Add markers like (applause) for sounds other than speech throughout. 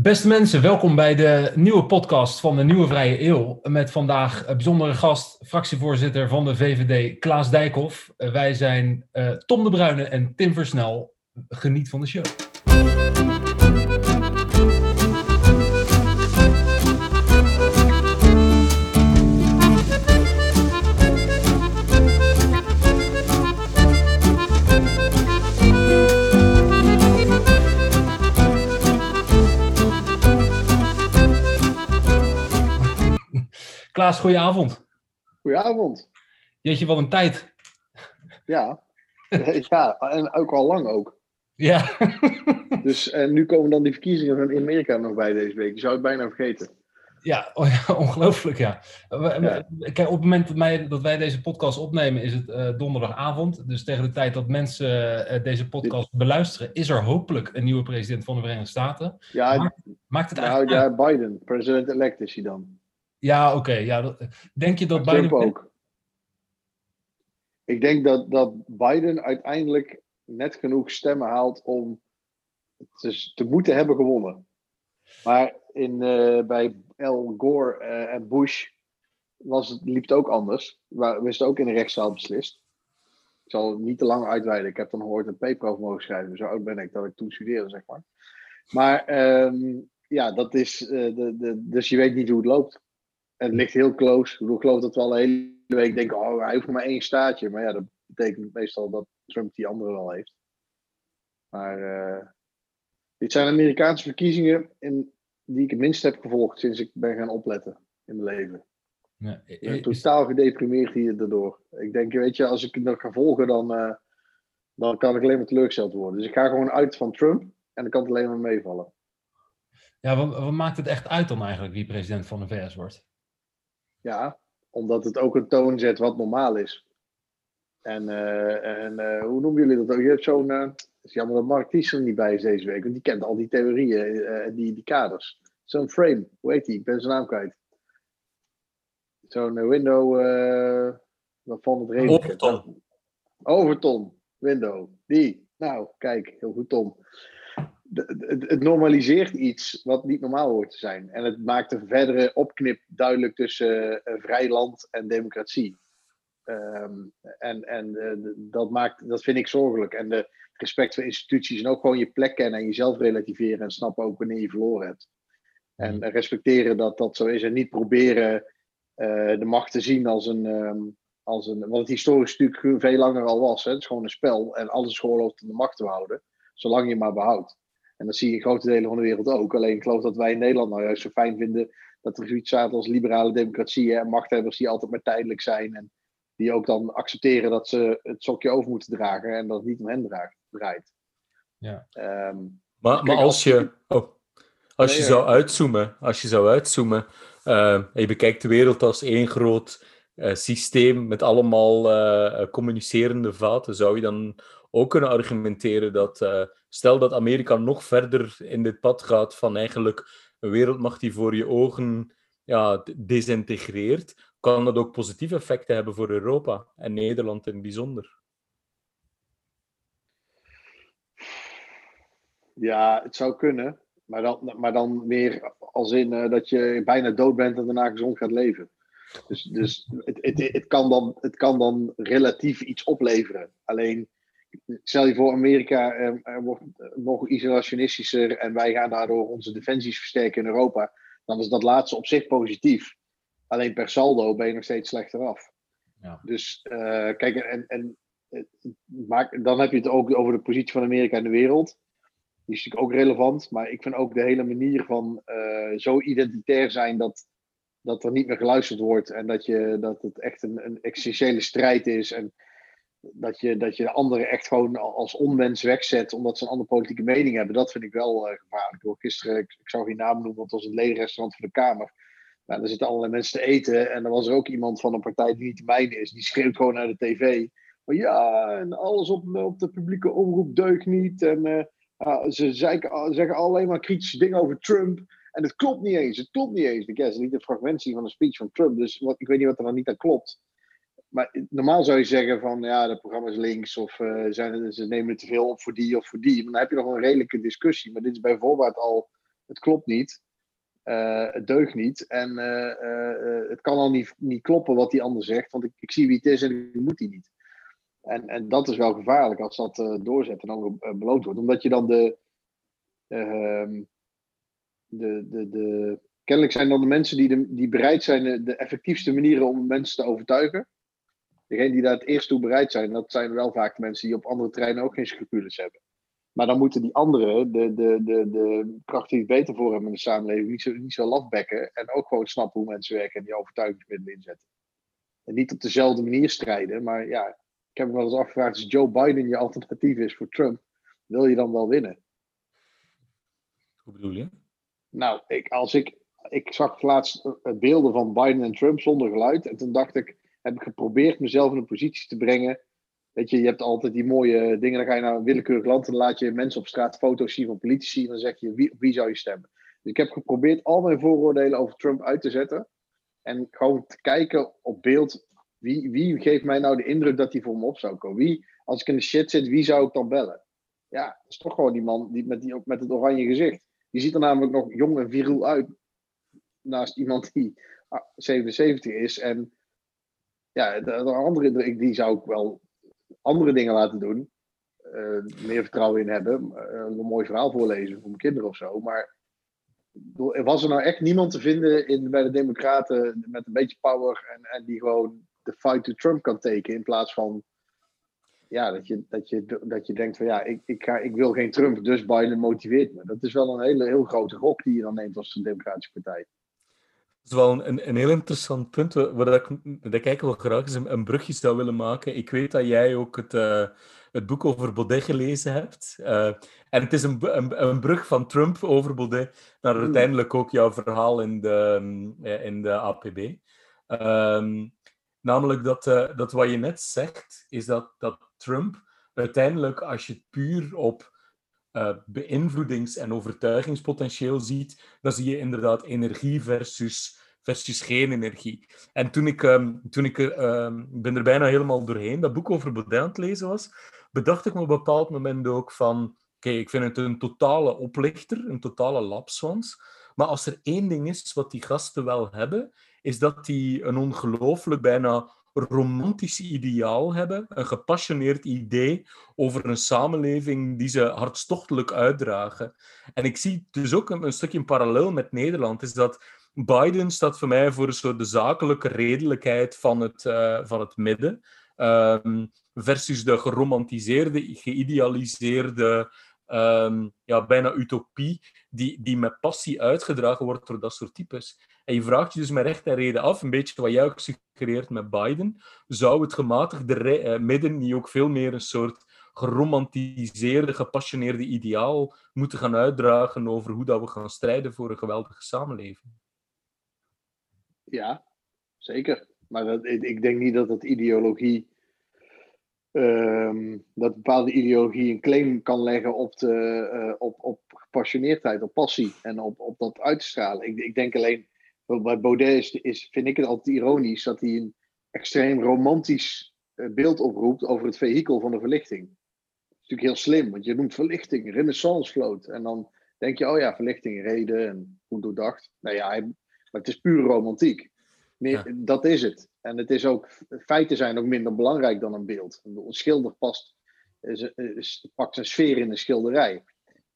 Beste mensen, welkom bij de nieuwe podcast van de Nieuwe Vrije Eeuw. Met vandaag bijzondere gast, fractievoorzitter van de VVD, Klaas Dijkhoff. Eh, wij zijn uh, Tom de Bruyne en Tim Versnel. Geniet van de show. Klaas, goedenavond. Goedenavond. Jeetje, wat een tijd. Ja, (laughs) ja en ook al lang ook. Ja. dus en nu komen dan die verkiezingen van Amerika nog bij deze week. Je zou het bijna vergeten. Ja, (laughs) ja ongelooflijk ja. Kijk, op het moment dat wij, dat wij, deze podcast opnemen is het uh, donderdagavond. Dus tegen de tijd dat mensen uh, deze podcast beluisteren, is er hopelijk een nieuwe president van de Verenigde Staten. Ja, maakt, maakt het nou, eigenlijk ja, Biden, president-elect is hij dan. Ja, oké. Ja, denk je dat Biden... ook. Ik denk dat, dat Biden uiteindelijk net genoeg stemmen haalt om te, te moeten hebben gewonnen. Maar in, uh, bij Al Gore uh, en Bush was het, liep het ook anders. We wisten ook in de rechtszaal beslist. Ik zal het niet te lang uitweiden. Ik heb dan gehoord een paper over mogen schrijven. Zo oud ben ik dat ik toen studeerde, zeg maar. Maar um, ja, dat is. Uh, de, de, dus je weet niet hoe het loopt. En het ligt heel close. Ik, bedoel, ik geloof dat we al een hele week denken, oh, hij hoeft maar één staatje. Maar ja, dat betekent meestal dat Trump die andere wel heeft. Maar uh, dit zijn Amerikaanse verkiezingen in, die ik het minst heb gevolgd sinds ik ben gaan opletten in mijn leven. Ja, ik ben totaal gedeprimeerd hier daardoor. Ik denk, weet je, als ik het nog ga volgen, dan, uh, dan kan ik alleen maar teleurgesteld worden. Dus ik ga gewoon uit van Trump en dan kan het alleen maar meevallen. Ja, wat, wat maakt het echt uit dan eigenlijk wie president van de VS wordt? Ja, omdat het ook een toon zet wat normaal is. En, uh, en uh, hoe noemen jullie dat ook? Je hebt zo'n. Uh, het is jammer dat Mark Thiessen niet bij is deze week, want die kent al die theorieën en die, die kaders. Zo'n frame, hoe heet die? Ik ben zijn naam kwijt. Zo'n window. waarvan het regent. Overton. Overton, window. Die. Nou, kijk, heel goed, Tom het normaliseert iets wat niet normaal hoort te zijn. En het maakt een verdere opknip duidelijk tussen uh, vrij land en democratie. Um, en en uh, dat, maakt, dat vind ik zorgelijk. En de respect voor instituties en ook gewoon je plek kennen en jezelf relativeren en snappen ook wanneer je verloren hebt. En mm. respecteren dat dat zo is en niet proberen uh, de macht te zien als een, um, als een. Wat het historisch natuurlijk veel langer al was. Hè? Het is gewoon een spel en alles is geoorloofd om de macht te houden, zolang je maar behoudt. En dat zie je in grote delen van de wereld ook. Alleen ik geloof dat wij in Nederland nou juist zo fijn vinden dat er zoiets staat als liberale democratie en machthebbers die altijd maar tijdelijk zijn. En die ook dan accepteren dat ze het sokje over moeten dragen en dat het niet om hen draait. Ja. Um, maar, maar als je, oh, als je zou uitzoomen, als je zou uitzoomen uh, en je bekijkt de wereld als één groot uh, systeem met allemaal uh, communicerende vaten, zou je dan ook kunnen argumenteren dat, uh, stel dat Amerika nog verder in dit pad gaat van eigenlijk een wereldmacht die voor je ogen ja, desintegreert, kan dat ook positieve effecten hebben voor Europa en Nederland in het bijzonder. Ja, het zou kunnen. Maar dan, maar dan meer als in uh, dat je bijna dood bent en daarna gezond gaat leven. Dus, dus het, het, het, kan dan, het kan dan relatief iets opleveren. Alleen stel je voor, Amerika eh, wordt nog isolationistischer en wij gaan daardoor onze defensies versterken in Europa, dan is dat laatste op zich positief. Alleen per saldo ben je nog steeds slechter af. Ja. Dus uh, kijk, en, en maak, dan heb je het ook over de positie van Amerika in de wereld. Die is natuurlijk ook relevant, maar ik vind ook de hele manier van uh, zo identitair zijn dat, dat er niet meer geluisterd wordt en dat, je, dat het echt een, een existentiële strijd is. En dat je, dat je de anderen echt gewoon als onmens wegzet omdat ze een andere politieke mening hebben. Dat vind ik wel uh, gevaarlijk. Hoor. Gisteren, ik, zou geen naam noemen, want het was een ledenrestaurant van de Kamer. Nou, daar zitten allerlei mensen te eten. En er was er ook iemand van een partij die niet de mijne is. Die schreeuwt gewoon naar de tv. Maar ja, en alles op, op de publieke omroep deugt niet. En uh, ze zeggen alleen maar kritische dingen over Trump. En het klopt niet eens. Het klopt niet eens. Ik heb niet een fragment zien van een speech van Trump. Dus wat, ik weet niet wat er dan niet aan klopt maar normaal zou je zeggen van ja, de programma is links of zijn, ze nemen te veel op voor die of voor die. Maar dan heb je nog een redelijke discussie. Maar dit is bijvoorbeeld al het klopt niet, het deugt niet en het kan al niet, niet kloppen wat die ander zegt, want ik, ik zie wie het is en ik moet die niet. En, en dat is wel gevaarlijk als dat doorzet en dan beloond wordt, omdat je dan de, ehm, de, de, de, kennelijk zijn dan de mensen die, de, die bereid zijn de, effectiefste manieren om mensen te overtuigen. Degenen die daar het eerst toe bereid zijn, dat zijn wel vaak de mensen die op andere terreinen ook geen scrupules hebben. Maar dan moeten die anderen, de, de, de, de krachten die het beter voor hebben in de samenleving, niet zo, niet zo lafbekken. En ook gewoon snappen hoe mensen werken en die overtuigingsmiddelen inzetten. En niet op dezelfde manier strijden. Maar ja, ik heb me wel eens afgevraagd, als Joe Biden je alternatief is voor Trump, wil je dan wel winnen? Hoe bedoel je? Nou, ik, als ik, ik zag laatst eh, beelden van Biden en Trump zonder geluid. En toen dacht ik, heb ik geprobeerd mezelf in een positie te brengen. Weet je, je hebt altijd die mooie dingen. Dan ga je naar een willekeurig land en dan laat je mensen op straat foto's zien van politici. En dan zeg je, wie, wie zou je stemmen? Dus ik heb geprobeerd al mijn vooroordelen over Trump uit te zetten. En gewoon te kijken op beeld. Wie, wie geeft mij nou de indruk dat hij voor me op zou komen? Wie, als ik in de shit zit, wie zou ik dan bellen? Ja, dat is toch gewoon die man die met, die, met het oranje gezicht. Die ziet er namelijk nog jong en viriel uit. Naast iemand die 77 ah, is. En ja, de, de andere, die zou ik wel andere dingen laten doen. Uh, meer vertrouwen in hebben. Uh, een mooi verhaal voorlezen voor mijn kinderen of zo. Maar was er nou echt niemand te vinden in, bij de Democraten met een beetje power en, en die gewoon de fight to Trump kan tekenen in plaats van ja, dat, je, dat, je, dat je denkt van ja, ik, ik, ga, ik wil geen Trump, dus Biden motiveert me. Dat is wel een hele heel grote gok die je dan neemt als een democratische partij. Is wel een, een heel interessant punt, waar ik, dat ik eigenlijk wel graag eens een, een brugje zou willen maken. Ik weet dat jij ook het, uh, het boek over Baudet gelezen hebt. Uh, en het is een, een, een, brug van Trump over Baudet naar hmm. uiteindelijk ook jouw verhaal in de, eh, in de APB. Um, ehm, namelijk dat, uh, dat wat je net zegt, is dat, dat Trump uiteindelijk, als je het puur op uh, beïnvloedings- en overtuigingspotentieel ziet, dan zie je inderdaad energie versus, versus geen energie. En toen ik, um, toen ik uh, ben er bijna helemaal doorheen, dat boek over Baudet aan het lezen was, bedacht ik me op een bepaald moment ook van, oké, ik vind het een totale oplichter, een totale lapswans, maar als er één ding is wat die gasten wel hebben, is dat die een ongelooflijk bijna romantisch ideaal hebben, een gepassioneerd idee over een samenleving die ze hartstochtelijk uitdragen. En ik zie dus ook een, stukje een parallel met Nederland, is dat Biden staat voor mij voor een soort de zakelijke redelijkheid van het, uh, van het midden, um, versus de geromantiseerde, geïdealiseerde, um, ja, bijna utopie, die, die met passie uitgedragen wordt door dat soort types. En je vraagt je dus met recht en reden af, een beetje wat jij ook suggereert met Biden, zou het gematigde eh, midden niet ook veel meer een soort geromantiseerde, gepassioneerde ideaal moeten gaan uitdragen over hoe dat we gaan strijden voor een geweldige samenleving? Ja, zeker. Maar dat, ik denk niet dat dat ideologie um, dat bepaalde ideologie een claim kan leggen op, de, uh, op, op gepassioneerdheid, op passie en op, op dat uitstralen. Ik, ik denk alleen bij Baudet is, is, vind ik het altijd ironisch dat hij een extreem romantisch eh, beeld oproept over het vehikel van de verlichting. Dat is natuurlijk heel slim, want je noemt verlichting, renaissance vloot. En dan denk je, oh ja, verlichting, reden en goed doordacht. Nou ja, maar het is pure romantiek. Meer, Dat is het. En het is ook, feiten zijn ook minder belangrijk dan een beeld. Een schilder past, is, is, pakt een sfeer in een schilderij.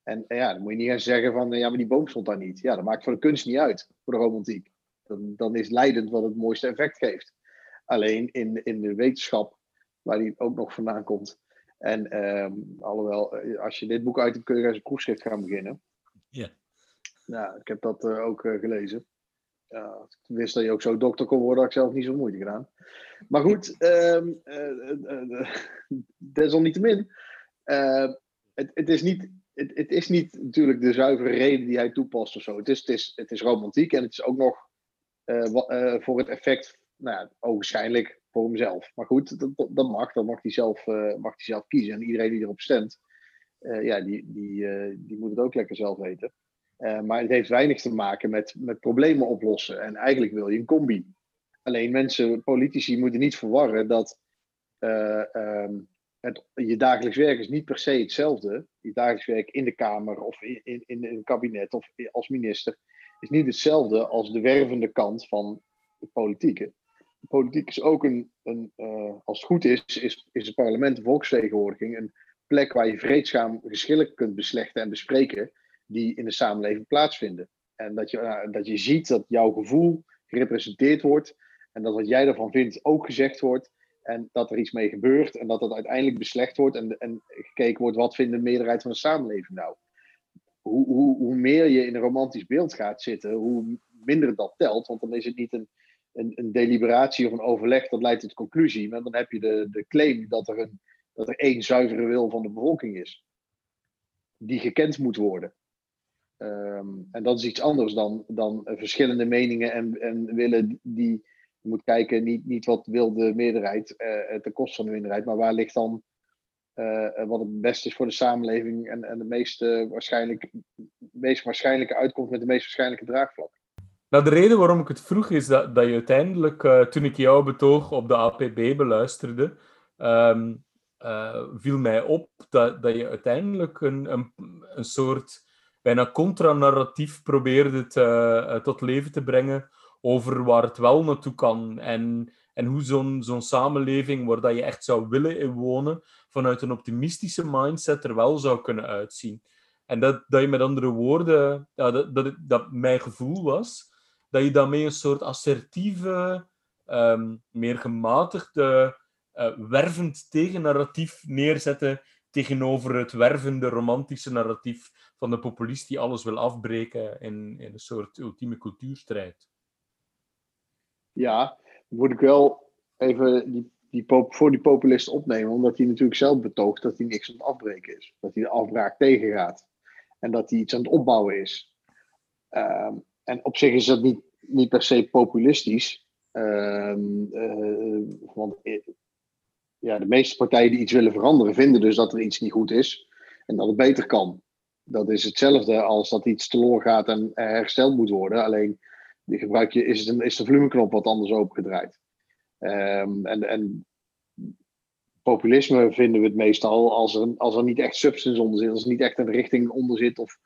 En, ja, dan moet je niet gaan zeggen van, ja, maar die boom stond daar niet. Ja, dat maakt voor de kunst niet uit, voor de romantiek. Dan, dan is leidend wat het mooiste effect geeft. Alleen in, in de wetenschap, waar die ook nog vandaan komt. En um, alhoewel, eh, als je dit boek uit hebt, kun je als een proefschrift gaan beginnen. Ja. Nou, ik heb dat uh, ook uh, gelezen. Ja, ik wist dat je ook zo dokter kon worden, had ik zelf niet zo moeite gedaan. Maar goed, (laughs) um, uh, desalniettemin, het, het is niet het, het, is niet natuurlijk de zuivere reden die hij toepast of zo. Het is, het is, het is romantiek en het is ook nog uh, voor het effect, nou ja, voor hemzelf. Maar goed, dat, dat mag, dat mag hij, zelf, uh, mag hij zelf kiezen. En iedereen die erop stemt, ja, die, die, die moet het ook lekker zelf weten. maar het heeft weinig te maken met, met problemen oplossen. En eigenlijk wil je een combi. Alleen mensen, politici, moeten niet verwarren dat. Um, je dagelijks werk is niet per se hetzelfde. Je dagelijks werk in de Kamer of in, in, in een kabinet of als minister is niet hetzelfde als de wervende kant van de politieke. De politiek is ook een, een uh, als het goed is, is, is het parlement, de volksvertegenwoordiging, een plek waar je vreedzaam geschillen kunt beslechten en bespreken die in de samenleving plaatsvinden. En dat je, uh, dat je ziet dat jouw gevoel gerepresenteerd wordt en dat wat jij ervan vindt ook gezegd wordt. En dat er iets mee gebeurt en dat dat uiteindelijk beslecht wordt en, en gekeken wordt wat vindt de meerderheid van de samenleving nou. Hoe, hoe, hoe meer je in een romantisch beeld gaat zitten, hoe minder dat telt. Want dan is het niet een, een, een deliberatie of een overleg dat leidt tot conclusie. Maar dan heb je de, de claim dat er, een, dat er één zuivere wil van de bevolking is. Die gekend moet worden. Um, en dat is iets anders dan, dan verschillende meningen en, en willen die je moet kijken, niet, niet wat wil de meerderheid uh, ten koste van de minderheid, maar waar ligt dan uh, wat het beste is voor de samenleving en, en de meest, waarschijnlijk, meest waarschijnlijke uitkomst met de meest waarschijnlijke draagvlak. Nou, de reden waarom ik het vroeg is dat, dat je uiteindelijk, toen ik jouw betoog op de APB beluisterde, um, viel mij op dat, dat je uiteindelijk een, een, een soort bijna contranarratief probeerde te, tot leven te brengen over waar het wel naartoe kan. En, en hoe zo'n zo'n samenleving waar dat je echt zou willen in wonen, vanuit een optimistische mindset er wel zou kunnen uitzien. En dat, dat je met andere woorden, dat, dat, dat mijn gevoel was, dat je daarmee een soort assertieve, um, meer gematigde, uh, wervend tegennarratief neerzette tegenover het wervende, romantische narratief van de populist die alles wil afbreken in, in een soort ultieme cultuurstrijd. Ja, moet ik wel even die, die voor die populist opnemen, omdat hij natuurlijk zelf betoogt dat hij niks aan het afbreken is. Dat hij de afbraak tegengaat. En dat hij iets aan het opbouwen is. Uh, en op zich is dat niet, niet per se populistisch. Uh, uh, want eh, ja, de meeste partijen die iets willen veranderen, vinden dus dat er iets niet goed is. En dat het beter kan. Dat is hetzelfde als dat iets teloor gaat en hersteld moet worden. Alleen die gebruik je, is, het een, is de volumeknop wat anders opengedraaid. Um, en, en populisme vinden we het meestal als er, als er niet echt substance onder zit, als er niet echt een richting onder zit, of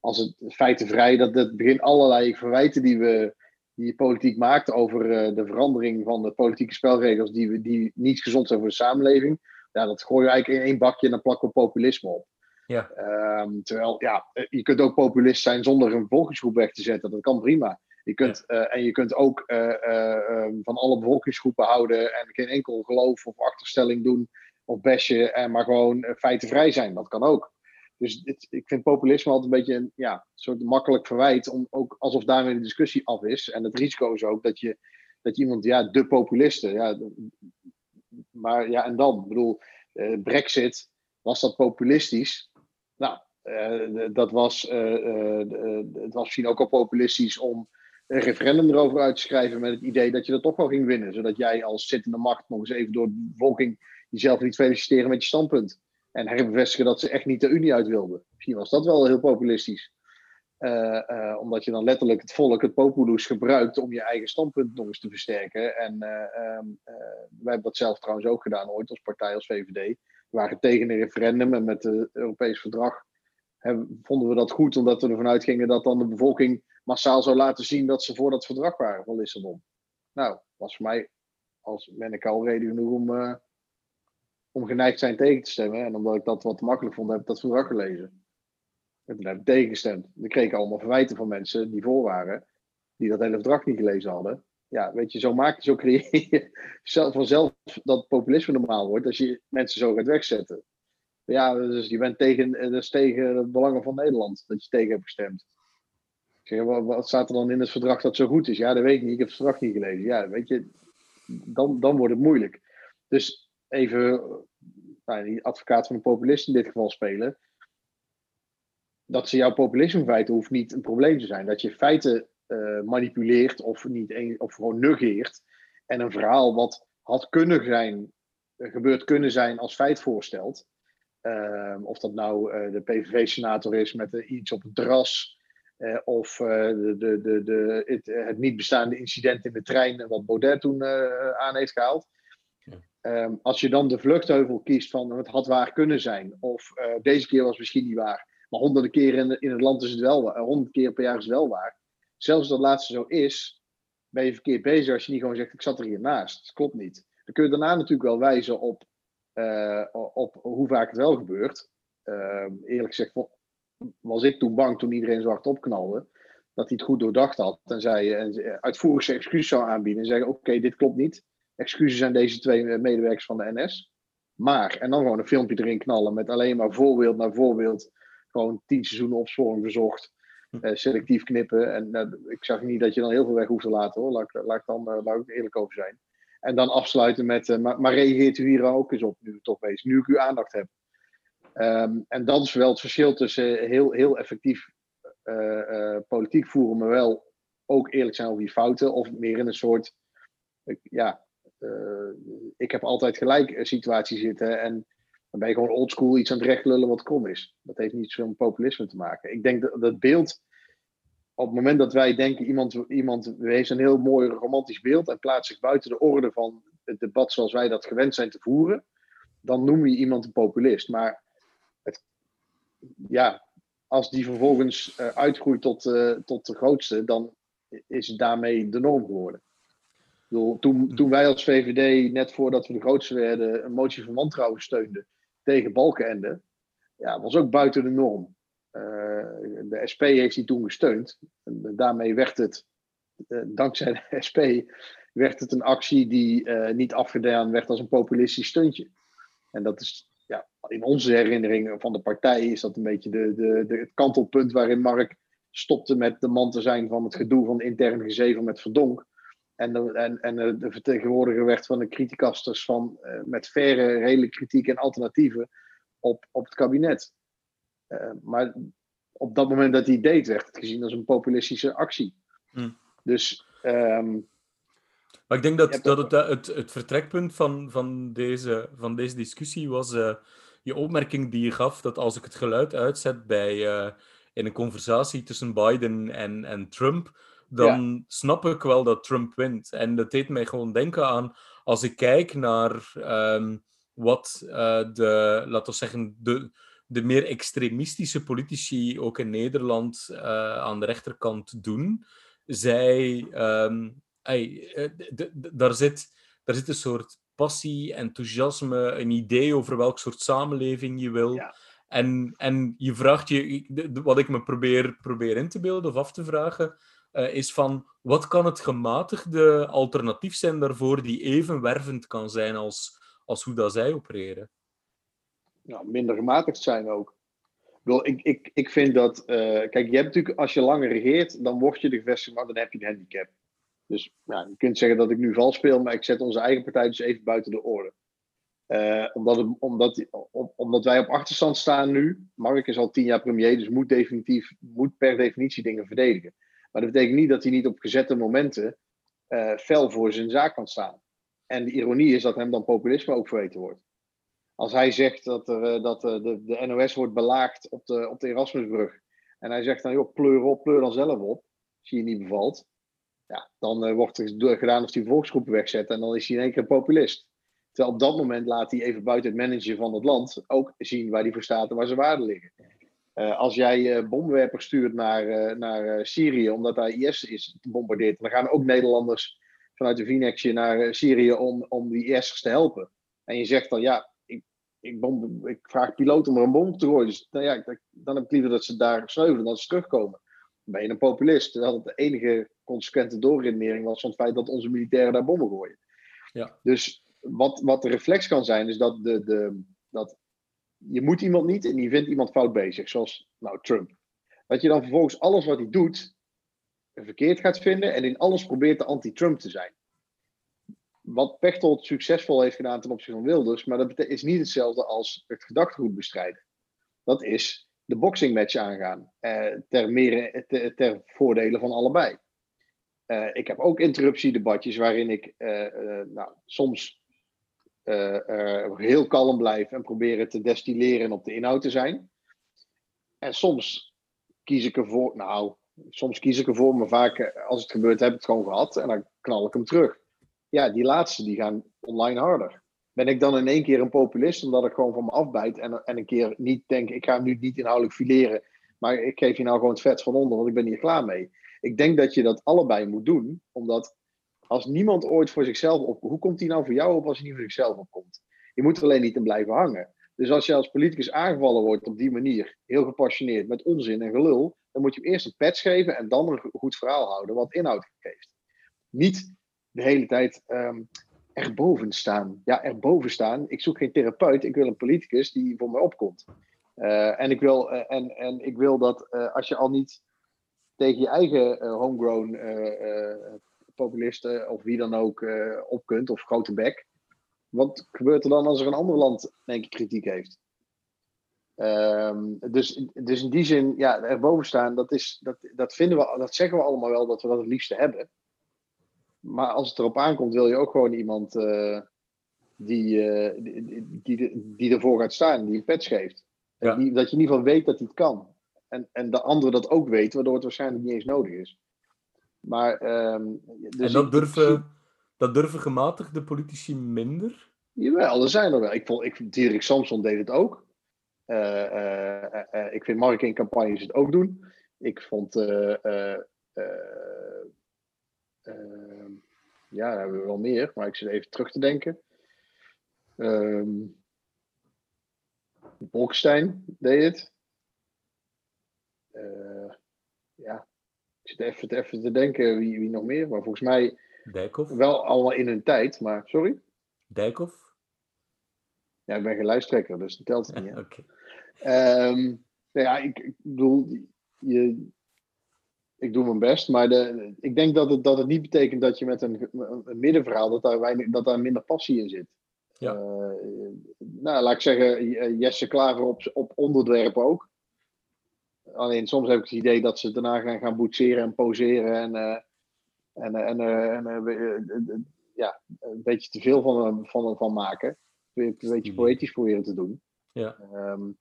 als het feitenvrij, dat het begint allerlei verwijten die we die politiek maakt over uh, de verandering van de politieke spelregels die, we, die niet gezond zijn voor de samenleving. Ja, dat gooi je eigenlijk in één bakje en dan plakken we populisme op. Ja. Um, terwijl, ja, je kunt ook populist zijn zonder een bevolkingsgroep weg te zetten. Dat kan prima. Je kunt, uh, en je kunt ook uh, uh, van alle bevolkingsgroepen houden en geen enkel geloof of achterstelling doen of besje, en maar gewoon feitenvrij zijn. Dat kan ook. Dus het, ik vind populisme altijd een beetje een ja, soort makkelijk verwijt, om ook alsof daarmee de discussie af is. En het risico is ook dat je, dat je iemand, ja, de populisten, ja, maar ja, en dan? Ik bedoel, Brexit, was dat populistisch? Nou, dat was, het was misschien ook al populistisch om een referendum erover uit te schrijven met het idee dat je dat toch wel ging winnen. Zodat jij als zittende macht nog eens even door de bevolking jezelf niet feliciteren met je standpunt. En herbevestigen dat ze echt niet de Unie uit wilden. Misschien was dat wel heel populistisch. Uh, uh, omdat je dan letterlijk het volk, het populus, gebruikt om je eigen standpunt nog eens te versterken. En uh, wij hebben dat zelf trouwens ook gedaan ooit als partij, als VVD. We waren tegen een referendum en met het Europees verdrag vonden we dat goed, omdat we ervan uitgingen dat dan de bevolking massaal zou laten zien dat ze voor dat verdrag waren van Lissabon. Nou, was voor mij als ben ik al reden genoeg om, uh, om geneigd zijn tegen te stemmen. En omdat ik dat wat makkelijk vond, heb ik dat verdrag gelezen. En heb ik tegengestemd. Dan kreeg ik allemaal verwijten van mensen die voor waren, die dat hele verdrag niet gelezen hadden. Ja, weet je, zo maak je, zo creëer je (laughs) vanzelf dat populisme normaal wordt als je mensen zo gaat wegzetten. Ja, dus je bent tegen, dus tegen de belangen van Nederland dat je tegen hebt gestemd. Wat, staat er dan in het verdrag dat zo goed is? Ja, dat weet ik niet. Ik heb het verdrag niet gelezen. Ja, weet je, dan, dan wordt het moeilijk. Dus even, nou, die advocaat van de populist in dit geval spelen. Dat ze jouw populisme feiten hoeft niet een probleem te zijn. Dat je feiten uh, manipuleert of, niet of gewoon negeert. En een verhaal wat had kunnen zijn, gebeurd kunnen zijn als feit voorstelt. Uh, of dat nou uh, de PVV-senator is met iets op het terras uh, of uh, de, de, de, de, het, het, niet bestaande incident in de trein, wat Baudet toen uh, aan heeft gehaald. Ehm, als je dan de vluchtheuvel kiest van het had waar kunnen zijn, of deze keer was misschien niet waar, maar honderden keren in, in, het land is het wel waar, honderd keer per jaar is het wel waar. Zelfs als dat laatste zo is, ben je verkeerd bezig als je niet gewoon zegt: Ik zat er hiernaast. Dat klopt niet. Dan kun je daarna natuurlijk wel wijzen op, op hoe vaak het wel gebeurt. Uh, eerlijk gezegd was ik toen bang toen iedereen zo hard opknalde. Dat hij het goed doordacht had en zei en uitvoerig zijn excuus zou aanbieden. En zeggen: Oké, dit klopt niet. Excuses aan deze twee medewerkers van de NS. Maar, en dan gewoon een filmpje erin knallen met alleen maar voorbeeld naar voorbeeld. Gewoon tien seizoenen opsporing verzocht. Uh, selectief knippen. En uh, ik zag niet dat je dan heel veel weg hoeft te laten hoor. Laat, laat ik dan uh, laat ik eerlijk over zijn. En dan afsluiten met, maar, maar, reageert u hier ook eens op nu toch wees, nu ik uw aandacht heb. Um, en dat is wel het verschil tussen heel, heel effectief politiek voeren, maar wel ook eerlijk zijn over je fouten. Of meer in een soort, ja, ik heb altijd gelijk situatie zitten. En dan ben je gewoon oldschool iets aan het rechtlullen wat krom is. Dat heeft niet zoveel met populisme te maken. Ik denk dat dat beeld, op het moment dat wij denken, iemand, iemand heeft een heel mooi romantisch beeld en plaatst zich buiten de orde van het debat zoals wij dat gewend zijn te voeren, dan noem je iemand een populist. Maar het, ja, als die vervolgens uh, uitgroeit tot, uh, tot de grootste, dan is het daarmee de norm geworden. Bedoel, toen, toen wij als VVD, net voordat we de grootste werden, een motie van wantrouwen steunden, tegen Balkenende, ja, was ook buiten de norm. Uh, de SP heeft die toen gesteund. En daarmee werd het, uh, dankzij de (laughs) SP, werd het een actie die uh, niet afgedaan werd als een populistisch steuntje. En dat is in onze herinnering van de partij is dat een beetje de, de, de, het kantelpunt waarin Mark stopte met de man te zijn van het gedoe van intern gezeven met Verdonk. En de, en, en de vertegenwoordiger werd van de criticasters van, uh, met verre, redelijke kritiek en alternatieven op, op het kabinet. Uh, maar op dat moment dat hij deed, werd het gezien als een populistische actie. Hmm. Dus. Um, maar ik denk dat, dat het, het, het, vertrekpunt van, van, deze, van deze discussie was uh, je opmerking die je gaf dat als ik het geluid uitzet bij, in een conversatie tussen Biden en, en Trump dan snap ik wel dat Trump wint. En dat deed mij gewoon denken aan, als ik kijk naar um, wat uh, de, laten we zeggen, de, de meer extremistische politici ook in Nederland uh, aan de rechterkant doen. Zij, um, hey, daar, zit, daar zit een soort passie, enthousiasme, een idee over welk soort samenleving je wil. Ja. En, en je vraagt je, wat ik me probeer, probeer in te beelden of af te vragen, uh, is van wat kan het gematigde alternatief zijn daarvoor die even wervend kan zijn als, als hoe dat zij opereren? Nou, minder gematigd zijn ook. Ik, ik, ik vind dat, uh, kijk, je hebt natuurlijk, als je langer regeert, dan word je de gevestigd, maar dan heb je een handicap. Dus ja, je kunt zeggen dat ik nu vals speel, maar ik zet onze eigen partij dus even buiten de orde. Uh, omdat, het, omdat, omdat wij op achterstand staan nu. Mark is al tien jaar premier, dus moet, definitief, moet per definitie dingen verdedigen. Maar dat betekent niet dat hij niet op gezette momenten uh, fel voor zijn zaak kan staan. En de ironie is dat hem dan populisme ook verweten wordt. Als hij zegt dat, er, uh, dat de, de NOS wordt belaagd op de, op de Erasmusbrug. En hij zegt dan, joh, pleur op, pleur dan zelf op. Als je je niet bevalt. Ja, dan wordt er gedaan of hij volksgroepen wegzet. En dan is hij in één keer populist. Terwijl op dat moment laat hij even buiten het managen van het land ook zien waar hij voor staat en waar zijn waarden liggen. Uh, als jij uh, bomwerpers stuurt naar, naar Syrië, omdat daar IS is gebombardeerd, dan gaan ook Nederlanders vanuit de VNXje naar Syrië om, om die IS'ers te helpen. En je zegt dan, ja, ik, ik, bom, ik vraag piloot om er een bom te gooien. Dus nou ja, dan heb ik liever dat ze daar sneuvelen dan ze terugkomen. Ben je een populist. Terwijl het de enige consequente doorredenering was van het feit dat onze militairen daar bommen gooien. Ja. Dus wat, wat de reflex kan zijn, is dat, de, de, dat je moet iemand niet en je vindt iemand fout bezig, zoals nou, Trump. Dat je dan vervolgens alles wat hij doet verkeerd gaat vinden en in alles probeert de anti-Trump te zijn. Wat Pechtold succesvol heeft gedaan ten opzichte van Wilders, maar dat is niet hetzelfde als het gedachtegoed bestrijden. Dat is de boxingmatch aangaan, eh, ter, meer, ter, ter voordele van allebei. Uh, ik heb ook interruptiedebatjes waarin ik uh, nou, soms heel kalm blijven en proberen te destilleren en op de inhoud te zijn. En soms kies ik ervoor, nou, soms kies ik ervoor, maar vaak eh, als het gebeurt heb ik het gewoon gehad en dan knal ik hem terug. Ja, die laatste die gaan online harder. Ben ik dan in één keer een populist omdat ik gewoon van me afbijt en, en een keer niet denk, ik ga hem nu niet inhoudelijk fileren, maar ik geef je nou gewoon het vet van onder, want ik ben hier klaar mee. Ik denk dat je dat allebei moet doen, omdat als niemand ooit voor zichzelf op, hoe komt hij nou voor jou op als hij niet voor zichzelf opkomt? Je moet er alleen niet in blijven hangen. Dus als je als politicus aangevallen wordt op die manier, heel gepassioneerd, met onzin en gelul, dan moet je hem eerst een patch geven en dan een goed verhaal houden wat inhoud geeft. Niet de hele tijd um, erboven staan. Ja, erboven staan. Ik zoek geen therapeut, ik wil een politicus die voor mij opkomt. Uh, en, ik wil, uh, en, en ik wil dat uh, als je al niet tegen je eigen homegrown populisten of wie dan ook op kunt, of grote bek, wat gebeurt er dan als er een ander land denk ik kritiek heeft? Um, dus, dus in die zin, ja, erboven staan, dat, is, dat, dat, vinden we, dat zeggen we allemaal wel dat we dat het liefste hebben. Maar als het erop aankomt, wil je ook gewoon iemand uh, die, uh, die, die, die, ervoor gaat staan, die een patch geeft. Ja. Die, dat je in ieder geval weet dat hij het kan. En, en de andere dat ook weet, waardoor het waarschijnlijk niet eens nodig is. Maar, um, dus en dat durven, dat durven gematigde politici minder? Jawel, er zijn er wel. Ik vond, ik, Dirk Samson deed het ook. Uh, uh, uh, ik vind marketingcampagnes het ook doen. Ik vond. Ja, daar hebben we wel meer, maar ik zit even terug te denken. Um, Bolkestein deed het. ja, ik zit even, even te denken wie, wie nog meer, maar volgens mij. Dijkhoff? Wel allemaal in hun tijd, maar sorry. Dijkhoff? Ja, ik ben geen lijsttrekker, dus dat telt niet. (laughs) Oké. Okay. Um, nou ja, ik, ik bedoel, je, ik doe mijn best, maar de, ik denk dat het, dat het niet betekent dat je met een, een middenverhaal, dat daar, weinig, dat daar minder passie in zit. Ja. Uh, nou, laat ik zeggen, Jesse Klaver op, op onderwerpen ook. Alleen soms heb ik het idee dat ze daarna gaan, gaan boetseren en poseren en, uh, en, en, ja, een beetje te veel van, van, van maken een beetje mhm. poëtisch proberen te doen. Ja. Um,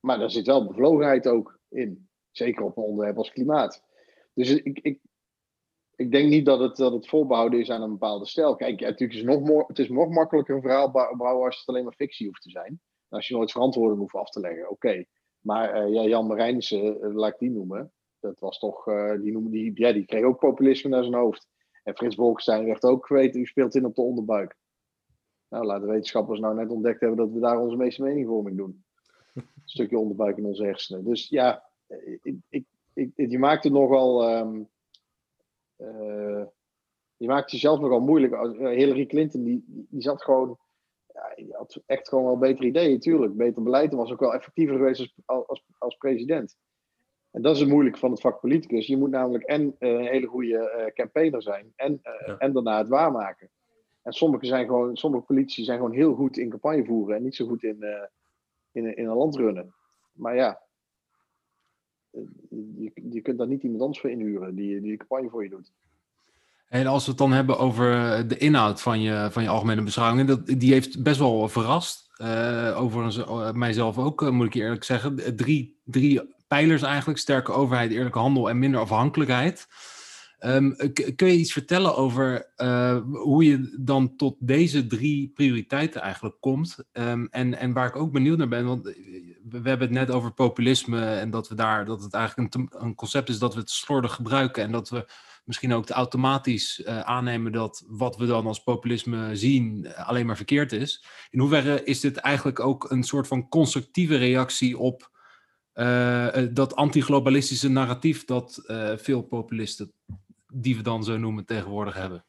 maar daar zit wel bevlogenheid ook in. Zeker op een onderwerp als klimaat. Dus ik, ik, ik denk niet dat het, dat het is aan een bepaalde stijl. Kijk, ja, natuurlijk is het, nog het is nog makkelijker een verhaal bouwen als het alleen maar fictie hoeft te zijn. Als je nooit verantwoording hoeft af te leggen, oké. Maar uh, ja, Jan Marijnissen, uh, laat ik die noemen. Dat was toch, uh, die, noemen, die, ja, die kreeg ook populisme naar zijn hoofd. En Frits Bolkestein werd ook geweten, u speelt in op de onderbuik. Nou, laten wetenschappers nou net ontdekt hebben dat we daar onze meeste meningvorming doen. Een stukje onderbuik in onze hersenen. Dus ja, ik, ik, ik, je maakt het nogal. Um, uh, je maakt jezelf nogal moeilijk. Eh, Hillary Clinton, die, die zat gewoon. Ja, die had echt gewoon wel betere ideeën, natuurlijk. Beter beleid en was ook wel effectiever geweest als, als, als president. En dat is het moeilijke van het vak politicus. Je moet namelijk en uh, een hele goede uh, campaigner zijn en, ja. en daarna het waarmaken. En sommige, zijn gewoon, sommige politici zijn gewoon heel goed in campagne voeren en niet zo goed in, in, in een land runnen. Maar ja, eh, je, je kunt daar niet iemand anders voor inhuren die, die de campagne voor je doet. En als we het dan hebben over de inhoud van je, van je algemene beschouwingen, dat, die heeft best wel verrast. Uh, overigens, uh, mijzelf ook, uh, moet ik je eerlijk zeggen. Drie, drie pijlers eigenlijk: sterke overheid, eerlijke handel en minder afhankelijkheid. Um, kun je iets vertellen over hoe je dan tot deze drie prioriteiten eigenlijk komt? Um, en, en waar ik ook benieuwd naar ben, want we hebben het net over populisme en dat we daar dat het eigenlijk een, een concept is dat we het slordig gebruiken en dat we misschien ook automatisch uh, aannemen dat wat we dan als populisme zien alleen maar verkeerd is. In hoeverre is dit eigenlijk ook een soort van constructieve reactie op uh, dat antiglobalistische narratief dat veel populisten die we dan zo noemen tegenwoordig hebben?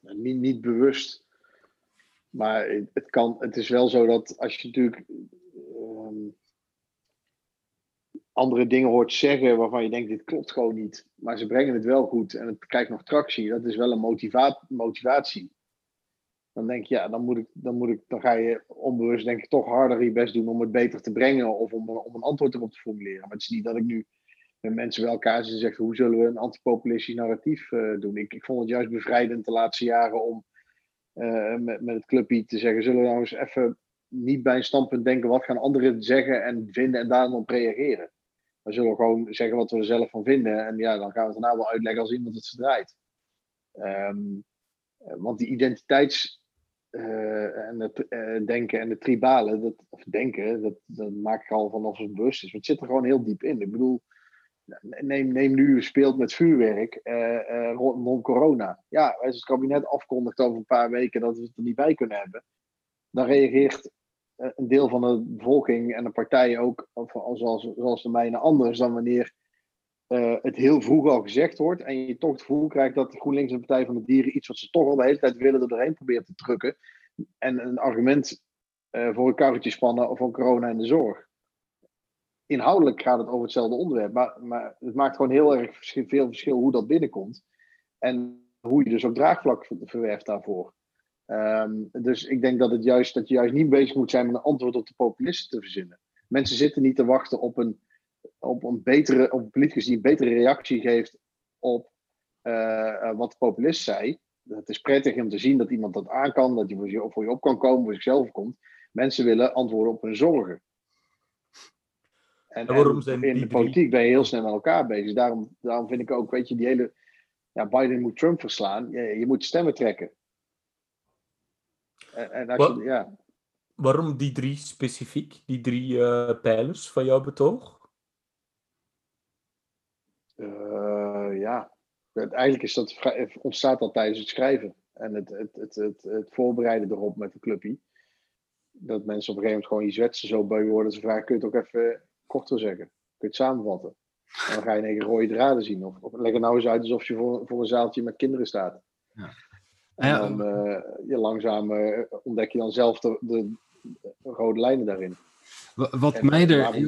Niet, niet bewust. Maar het, kan, het is wel zo dat als je natuurlijk um, andere dingen hoort zeggen waarvan je denkt, dit klopt gewoon niet. Maar ze brengen het wel goed en het krijgt nog tractie. Dat is wel een motiva motivatie. Dan denk je, ja, dan, moet ik, dan, moet ik, dan ga je onbewust denk ik toch harder je best doen om het beter te brengen of om, om een antwoord erop te formuleren. Maar het is niet dat ik nu met mensen bij elkaar zitten en zeggen hoe zullen we een antipopulistisch narratief uh, doen. Ik, ik vond het juist bevrijdend de laatste jaren om uh, met, met het clubje te zeggen, zullen we nou eens even niet bij een standpunt denken, wat gaan anderen zeggen en vinden en daarom op reageren. We zullen gewoon zeggen wat we er zelf van vinden en ja, dan gaan we het daarna wel uitleggen als iemand het verdraait. Um, want die identiteits en het denken en de tribale, dat, of denken, dat, dat maak ik al vanaf het bewust is. Want het zit er gewoon heel diep in. Ik bedoel, neem, neem nu, speelt met vuurwerk rond, corona. Ja, als het kabinet afkondigt over een paar weken dat we het er niet bij kunnen hebben, dan reageert een deel van de bevolking en de partijen ook, zoals, zoals de mijne, anders dan wanneer uh, het heel vroeg al gezegd wordt en je toch het gevoel krijgt dat GroenLinks en de Partij van de Dieren iets wat ze toch al de hele tijd willen er doorheen probeert te drukken en een argument uh, voor een karretje spannen voor corona en de zorg. Inhoudelijk gaat het over hetzelfde onderwerp, maar, maar het maakt gewoon heel erg veel verschil hoe dat binnenkomt en hoe je dus ook draagvlak verwerft daarvoor. Um, dus ik denk dat, het juist, dat je juist niet bezig moet zijn met een antwoord op de populisten te verzinnen. Mensen zitten niet te wachten op een, op een, betere, op een politicus die een betere reactie geeft op uh, wat de populist zei. Het is prettig om te zien dat iemand dat aan kan, dat je, voor je op kan komen, voor zichzelf komt. Mensen willen antwoorden op hun zorgen. En, en waarom zijn in de politiek ben je heel snel met elkaar bezig. Daarom, daarom vind ik ook, weet je, die hele. Ja, Biden moet Trump verslaan. Je, je moet stemmen trekken. En, en ja. Waarom die drie specifiek, die drie uh, pijlers van jouw betoog? Uh, ja, eigenlijk is dat, ontstaat dat tijdens het schrijven en het, het, het, het, het voorbereiden erop met de clubje. Dat mensen op een gegeven moment gewoon iets wetsen zo bij worden. Ze vragen, kun je het ook even korter zeggen? Kun je het samenvatten? En dan ga je een rode draden zien. Of, of leg het nou eens uit alsof je voor, voor een zaaltje met kinderen staat. Ja. En dan uh, je langzaam uh, ontdek je dan zelf de, de, rode lijnen daarin. Wat, mij, er,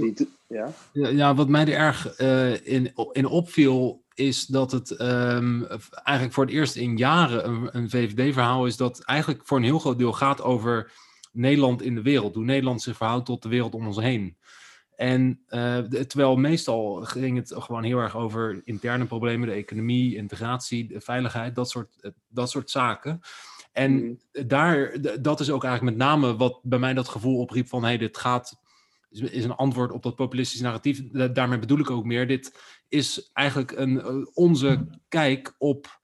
ja? Ja, wat mij er erg uh, in, in opviel, is dat het um, eigenlijk voor het eerst in jaren een, een VVD-verhaal is dat eigenlijk voor een heel groot deel gaat over Nederland in de wereld. Hoe Nederland zich verhoudt tot de wereld om ons heen. En uh, terwijl meestal ging het gewoon heel erg over interne problemen, de economie, integratie, de veiligheid, dat soort, eh, dat soort zaken. En mm. daar, dat is ook eigenlijk met name wat bij mij dat gevoel opriep van, hé, hey, dit gaat, is een antwoord op dat populistische narratief. Daarmee bedoel ik ook meer, dit is eigenlijk een, eh, onze kijk op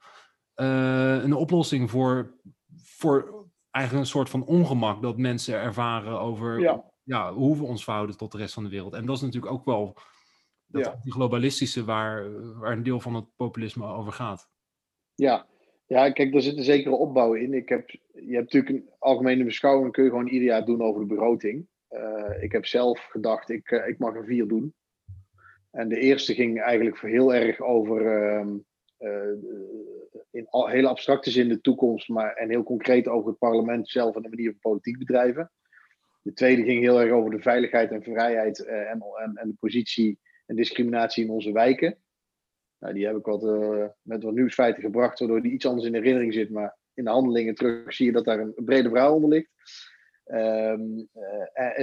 uh, een oplossing voor, voor eigenlijk een soort van ongemak dat mensen ervaren over ja ja, hoe we ons verhouden tot de rest van de wereld. En dat is natuurlijk ook wel dat, die globalistische waar, waar een deel van het populisme over gaat. Ja. ja, kijk, daar zit een zekere opbouw in. Ik heb, je hebt natuurlijk een algemene beschouwing, kun je gewoon ieder jaar doen over de begroting. Uh, ik heb zelf gedacht, ik, uh, ik mag er vier doen. En de eerste ging eigenlijk heel erg over, uh, in al, hele abstracte zin de toekomst, maar en heel concreet over het parlement zelf en de manier van politiek bedrijven. De tweede ging heel erg over de veiligheid en vrijheid uh, en, en, en, de positie en discriminatie in onze wijken. Nou, die heb ik wat, uh, met wat nieuwsfeiten gebracht, waardoor die iets anders in herinnering zit. Maar in de handelingen terug zie je dat daar een, brede verhaal onder ligt. Uh,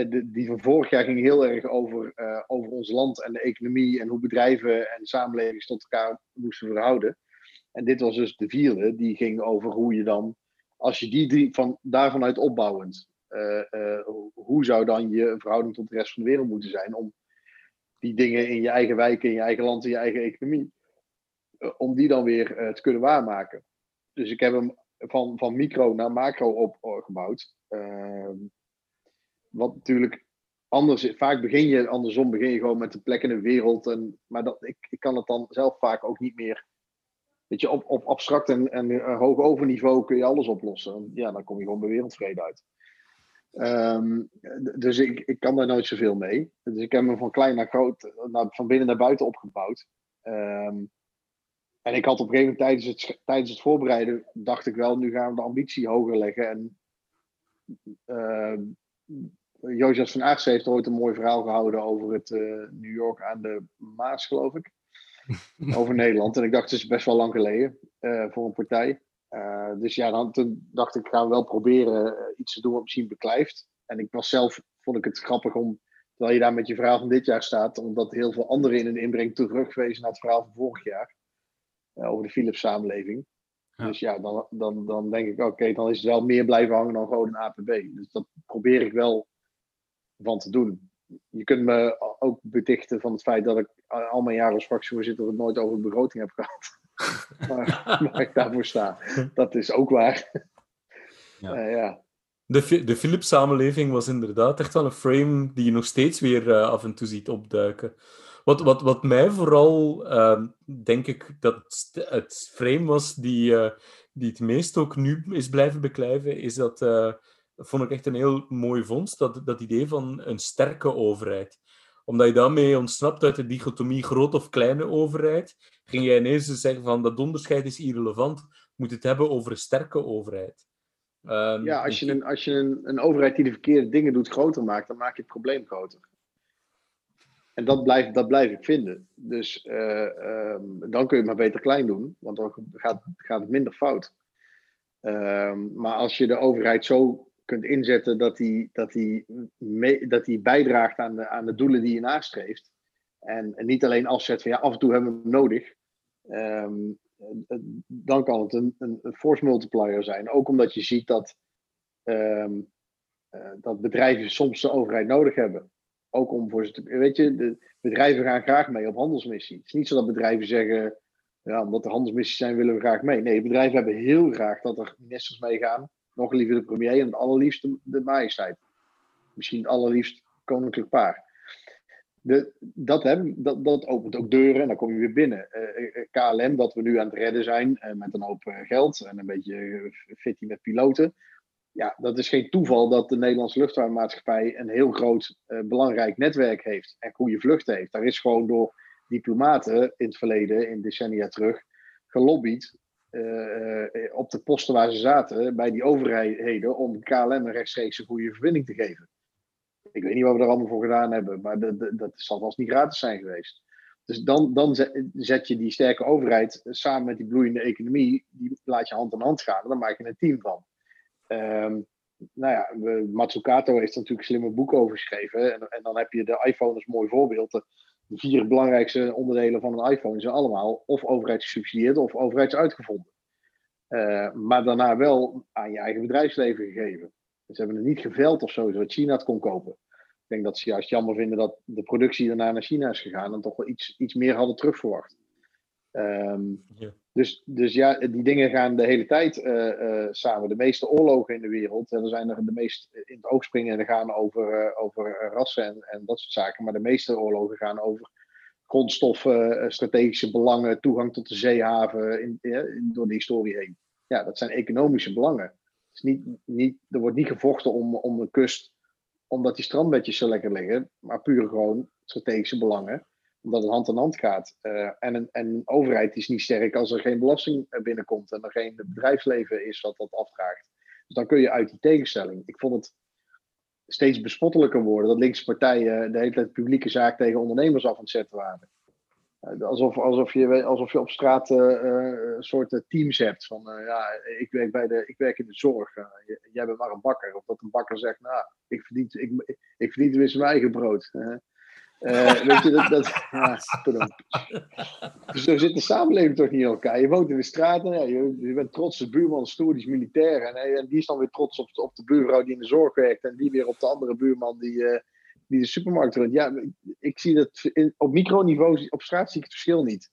de, die van vorig jaar ging heel erg over, over ons land en de economie en hoe bedrijven en samenleving tot elkaar moesten verhouden. En dit was dus de vierde, die ging over hoe je dan, als je die drie van daarvan uit opbouwend, eh, eh, hoe zou dan je verhouding tot de rest van de wereld moeten zijn om die dingen in je eigen wijk, in je eigen land, in je eigen economie, eh, om die dan weer te kunnen waarmaken. Dus ik heb hem van, van micro naar macro opgebouwd. Ehm, wat natuurlijk anders. Vaak begin je andersom, begin je gewoon met de plek in de wereld. En, maar dat, ik, ik kan het dan zelf vaak ook niet meer. Weet je, op, op abstract en, en hoog overniveau kun je alles oplossen. Ja, dan kom je gewoon bij wereldvrede uit. Um, dus ik, ik kan daar nooit zoveel mee. Dus ik heb me van klein naar groot, naar, van binnen naar buiten opgebouwd. Um, en ik had op een gegeven moment tijdens het, tijdens het voorbereiden, dacht ik wel, nu gaan we de ambitie hoger leggen. En uh, Jozef van Aartsen heeft ooit een mooi verhaal gehouden over het uh, New York aan de Maas, geloof ik. (laughs) over Nederland. En ik dacht, het is best wel lang geleden uh, voor een partij. Uh, dus ja, dan, toen dacht ik, ga wel proberen uh, iets te doen wat misschien beklijft. En ik was zelf, vond ik het grappig om, terwijl je daar met je verhaal van dit jaar staat, omdat heel veel anderen in een inbreng terugwezen naar het verhaal van vorig jaar. Uh, over de Philips samenleving. Dus ja, dan, dan, dan denk ik, oké, dan is het wel meer blijven hangen dan gewoon een APB. Dus dat probeer ik wel van te doen. Je kunt me ook betichten van het feit dat ik al mijn jaren als fractievoorzitter het nooit over de begroting heb gehad. Waar, ik daarvoor sta. Dat is ook waar. Ja. Uh, ja. De, de Philips-samenleving was inderdaad echt wel een frame die je nog steeds weer uh, af en toe ziet opduiken. Wat, wat, wat mij vooral, uh, denk ik, dat het frame was die, uh, die het meest ook nu is blijven beklijven, is dat, uh, vond ik echt een heel mooi vondst, dat, dat idee van een sterke overheid. Omdat je daarmee ontsnapt uit de dichotomie grote of kleine overheid, ging jij ineens zeggen van dat onderscheid is irrelevant, moet het hebben over een sterke overheid. Um, ja, als je, een, als je een, een overheid die de verkeerde dingen doet groter maakt, dan maak je het probleem groter. En dat blijf, dat blijf ik vinden. Dus uh, um, dan kun je het maar beter klein doen, want dan gaat, gaat het minder fout. Um, maar als je de overheid zo kunt inzetten dat die, dat die, mee, dat die bijdraagt aan de, aan de doelen die je nastreeft. En, en niet alleen afzet van ja, af en toe hebben we hem nodig. Um, dan kan het een, een, force multiplier zijn. Ook omdat je ziet dat, um, uh, dat bedrijven soms de overheid nodig hebben. Ook om voor ze te. Weet je, de bedrijven gaan graag mee op handelsmissie. Het is niet zo dat bedrijven zeggen. Ja, omdat er handelsmissies zijn, willen we graag mee. Nee, bedrijven hebben heel graag dat er ministers meegaan. Nog liever de premier en het allerliefst de, de majesteit. Misschien het allerliefst koninklijk paar. Dat, hè, dat, dat opent ook deuren en dan kom je weer binnen. Uh, eh, eh, KLM, dat we nu aan het redden zijn met een hoop geld en een beetje fitty met piloten ja, dat is geen toeval dat de Nederlandse luchtvaartmaatschappij een heel groot belangrijk netwerk heeft en goede vluchten heeft. Daar is gewoon door diplomaten in het verleden, in decennia terug, gelobbyd op de posten waar ze zaten bij die overheden om KLM een rechtstreeks een goede verbinding te geven. Ik weet niet wat we er allemaal voor gedaan hebben, maar dat, dat, zal vast niet gratis zijn geweest. Dus dan, dan zet je die sterke overheid samen met die bloeiende economie, die laat je hand in hand gaan dan maak je een team van. Um, nou ja, Matsukato heeft er natuurlijk slimme boeken over geschreven. En, en, dan heb je de iPhone als mooi voorbeeld. De, vier belangrijkste onderdelen van een iPhone zijn allemaal of overheidsgesubsidieerd of overheidsuitgevonden. Uh, maar daarna wel aan je eigen bedrijfsleven gegeven. Ze hebben het niet geveld of zo, zodat China het kon kopen. Ik denk dat ze juist jammer vinden dat de productie daarna naar China is gegaan en toch wel iets, iets meer hadden terugverwacht. Um, ja. Dus, dus ja, die dingen gaan de hele tijd uh, uh, samen. De meeste oorlogen in de wereld, en er zijn er de meest in het oog springen en gaan over, uh, over rassen en, en, dat soort zaken. Maar de meeste oorlogen gaan over grondstoffen, strategische belangen, toegang tot de zeehaven in, in, door de historie heen. Ja, dat zijn economische belangen. Het is niet, niet, er wordt niet gevochten om, om de kust omdat die strandbedjes zo lekker liggen, maar puur gewoon strategische belangen omdat het hand in hand gaat. Uh, en, een, en overheid is niet sterk als er geen belasting binnenkomt en er geen bedrijfsleven is wat dat afvraagt. Dus dan kun je uit die tegenstelling. Ik vond het steeds bespottelijker worden dat linkse partijen de hele tijd publieke zaak tegen ondernemers af aan het zetten waren. Alsof, alsof, je, alsof je op straat uh, een soort teams hebt van ja, ik werk, bij de, ik werk in de zorg, jij bent maar een bakker. Of dat een bakker zegt, nou, ik verdien, ik, ik verdien tenminste mijn eigen brood. (laughs) Weet je, dat, dat ja, dus zo zit de samenleving toch niet in elkaar. Je woont in de straat en ja, je, je, bent trots, de buurman stoer, die is militair. En, en, die is dan weer trots op, op de buurvrouw die in de zorg werkt. En die weer op de andere buurman die, die de supermarkt runt. Ja, ik zie dat in, op microniveau, op straat zie ik het verschil niet.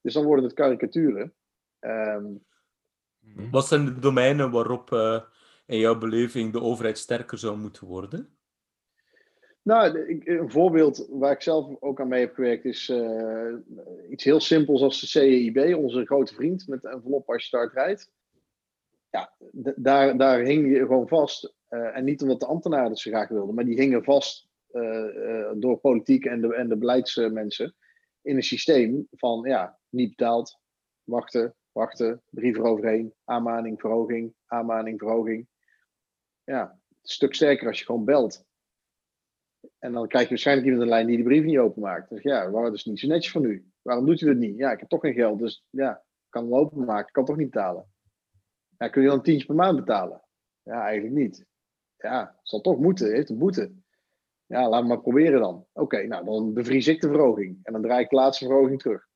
Dus dan worden het karikaturen. Um, Wat zijn de domeinen waarop uh, in jouw beleving de overheid sterker zou moeten worden? Nou, een voorbeeld waar ik zelf ook aan mee heb gewerkt is uh, iets heel simpels als de CEIB, onze grote vriend met de envelop als je start rijdt. Ja, daar, daar hing je gewoon vast. Uh, en niet omdat de ambtenaren het zo graag wilden, maar die hingen vast door politiek en de, en de beleidsmensen in een systeem van ja, niet betaald, wachten, wachten, brief eroverheen, aanmaning, verhoging, aanmaning, verhoging. Ja, een stuk sterker als je gewoon belt. En dan krijg je waarschijnlijk iemand de lijn die de brief niet openmaakt. Dus ja, waarom is niet zo netjes van u? Waarom doet u dat niet? Ja, ik heb toch geen geld, dus ja, kan hem openmaken, ik kan toch niet betalen. Ja, kun je dan een tientje per maand betalen? Ja, eigenlijk niet. Ja, zal toch moeten, heeft een boete. Ja, laat maar proberen dan. Oké, nou dan bevries ik de verhoging. En dan draai ik de laatste verhoging terug.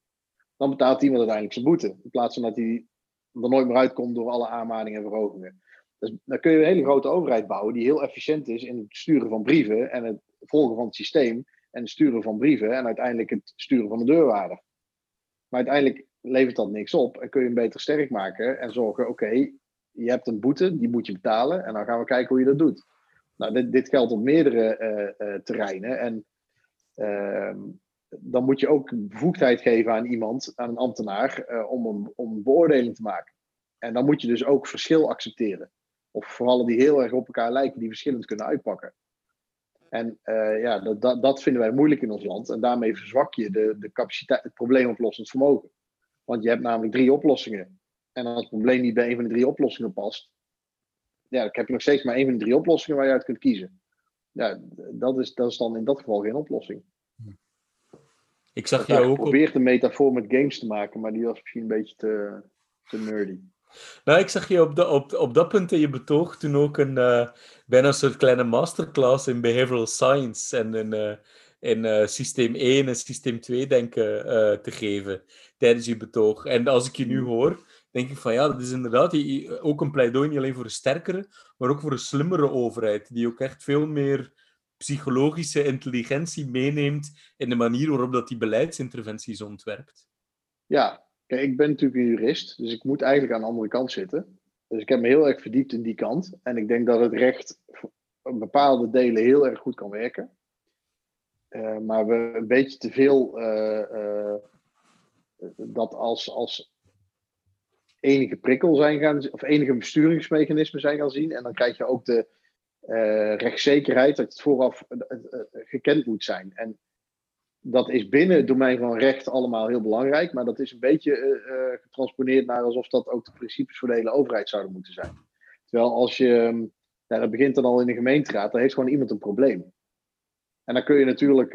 Dan betaalt iemand uiteindelijk zijn boete. In plaats van dat hij er nooit meer uitkomt door alle aanmaningen en verhogingen. Dus dan kun je een hele grote overheid bouwen die heel efficiënt is in het sturen van brieven en het volgen van het systeem en het sturen van brieven en uiteindelijk het sturen van de deurwaarder. Maar uiteindelijk levert dat niks op en kun je hem beter sterk maken en zorgen, oké, je hebt een boete, die moet je betalen. En dan gaan we kijken hoe je dat doet. Nou, dit, dit geldt op meerdere uh, uh, terreinen. En ehm, dan moet je ook bevoegdheid geven aan iemand, aan een ambtenaar, uh, om, een, om beoordeling te maken. En dan moet je dus ook verschil accepteren. Of gevallen die heel erg op elkaar lijken, die verschillend kunnen uitpakken. En ja, dat, dat, dat, vinden wij moeilijk in ons land. En daarmee verzwak je de, de capaciteit, het probleemoplossend vermogen. Want je hebt namelijk drie oplossingen. En als het probleem niet bij een van de drie oplossingen past, ja, dan heb je nog steeds maar één van de drie oplossingen waar je uit kunt kiezen. Ja, dat is, dat is dan in dat geval geen oplossing. Ik zag jou ook. Ik probeerde een metafoor met games te maken, maar die was misschien een beetje te, te nerdy. Nou, ik zag je op, de, op, op dat punt in je betoog toen ook een, uh, bijna een soort kleine masterclass in behavioral science en in, uh, in uh, systeem 1 en systeem 2 denken te geven tijdens je betoog. En als ik je nu hoor, denk ik van ja, dat is inderdaad ook een pleidooi niet alleen voor een sterkere, maar ook voor een slimmere overheid, die ook echt veel meer psychologische intelligentie meeneemt in de manier waarop dat die beleidsinterventies ontwerpt. Ja, kijk, ik ben natuurlijk een jurist, dus ik moet eigenlijk aan de andere kant zitten. Dus ik heb me heel erg verdiept in die kant. En ik denk dat het recht op bepaalde delen heel erg goed kan werken. Uh, maar we een beetje te veel uh, uh, dat als, als enige prikkel zijn gaan, of enige besturingsmechanisme zijn gaan zien. En dan krijg je ook de uh, rechtszekerheid, dat het vooraf uh, uh, gekend moet zijn. En dat is binnen het domein van recht allemaal heel belangrijk, maar dat is een beetje getransponeerd naar alsof dat ook de principes voor de hele overheid zouden moeten zijn. Terwijl als je, nou, dat begint dan al in de gemeenteraad, dan heeft gewoon iemand een probleem. En dan kun je natuurlijk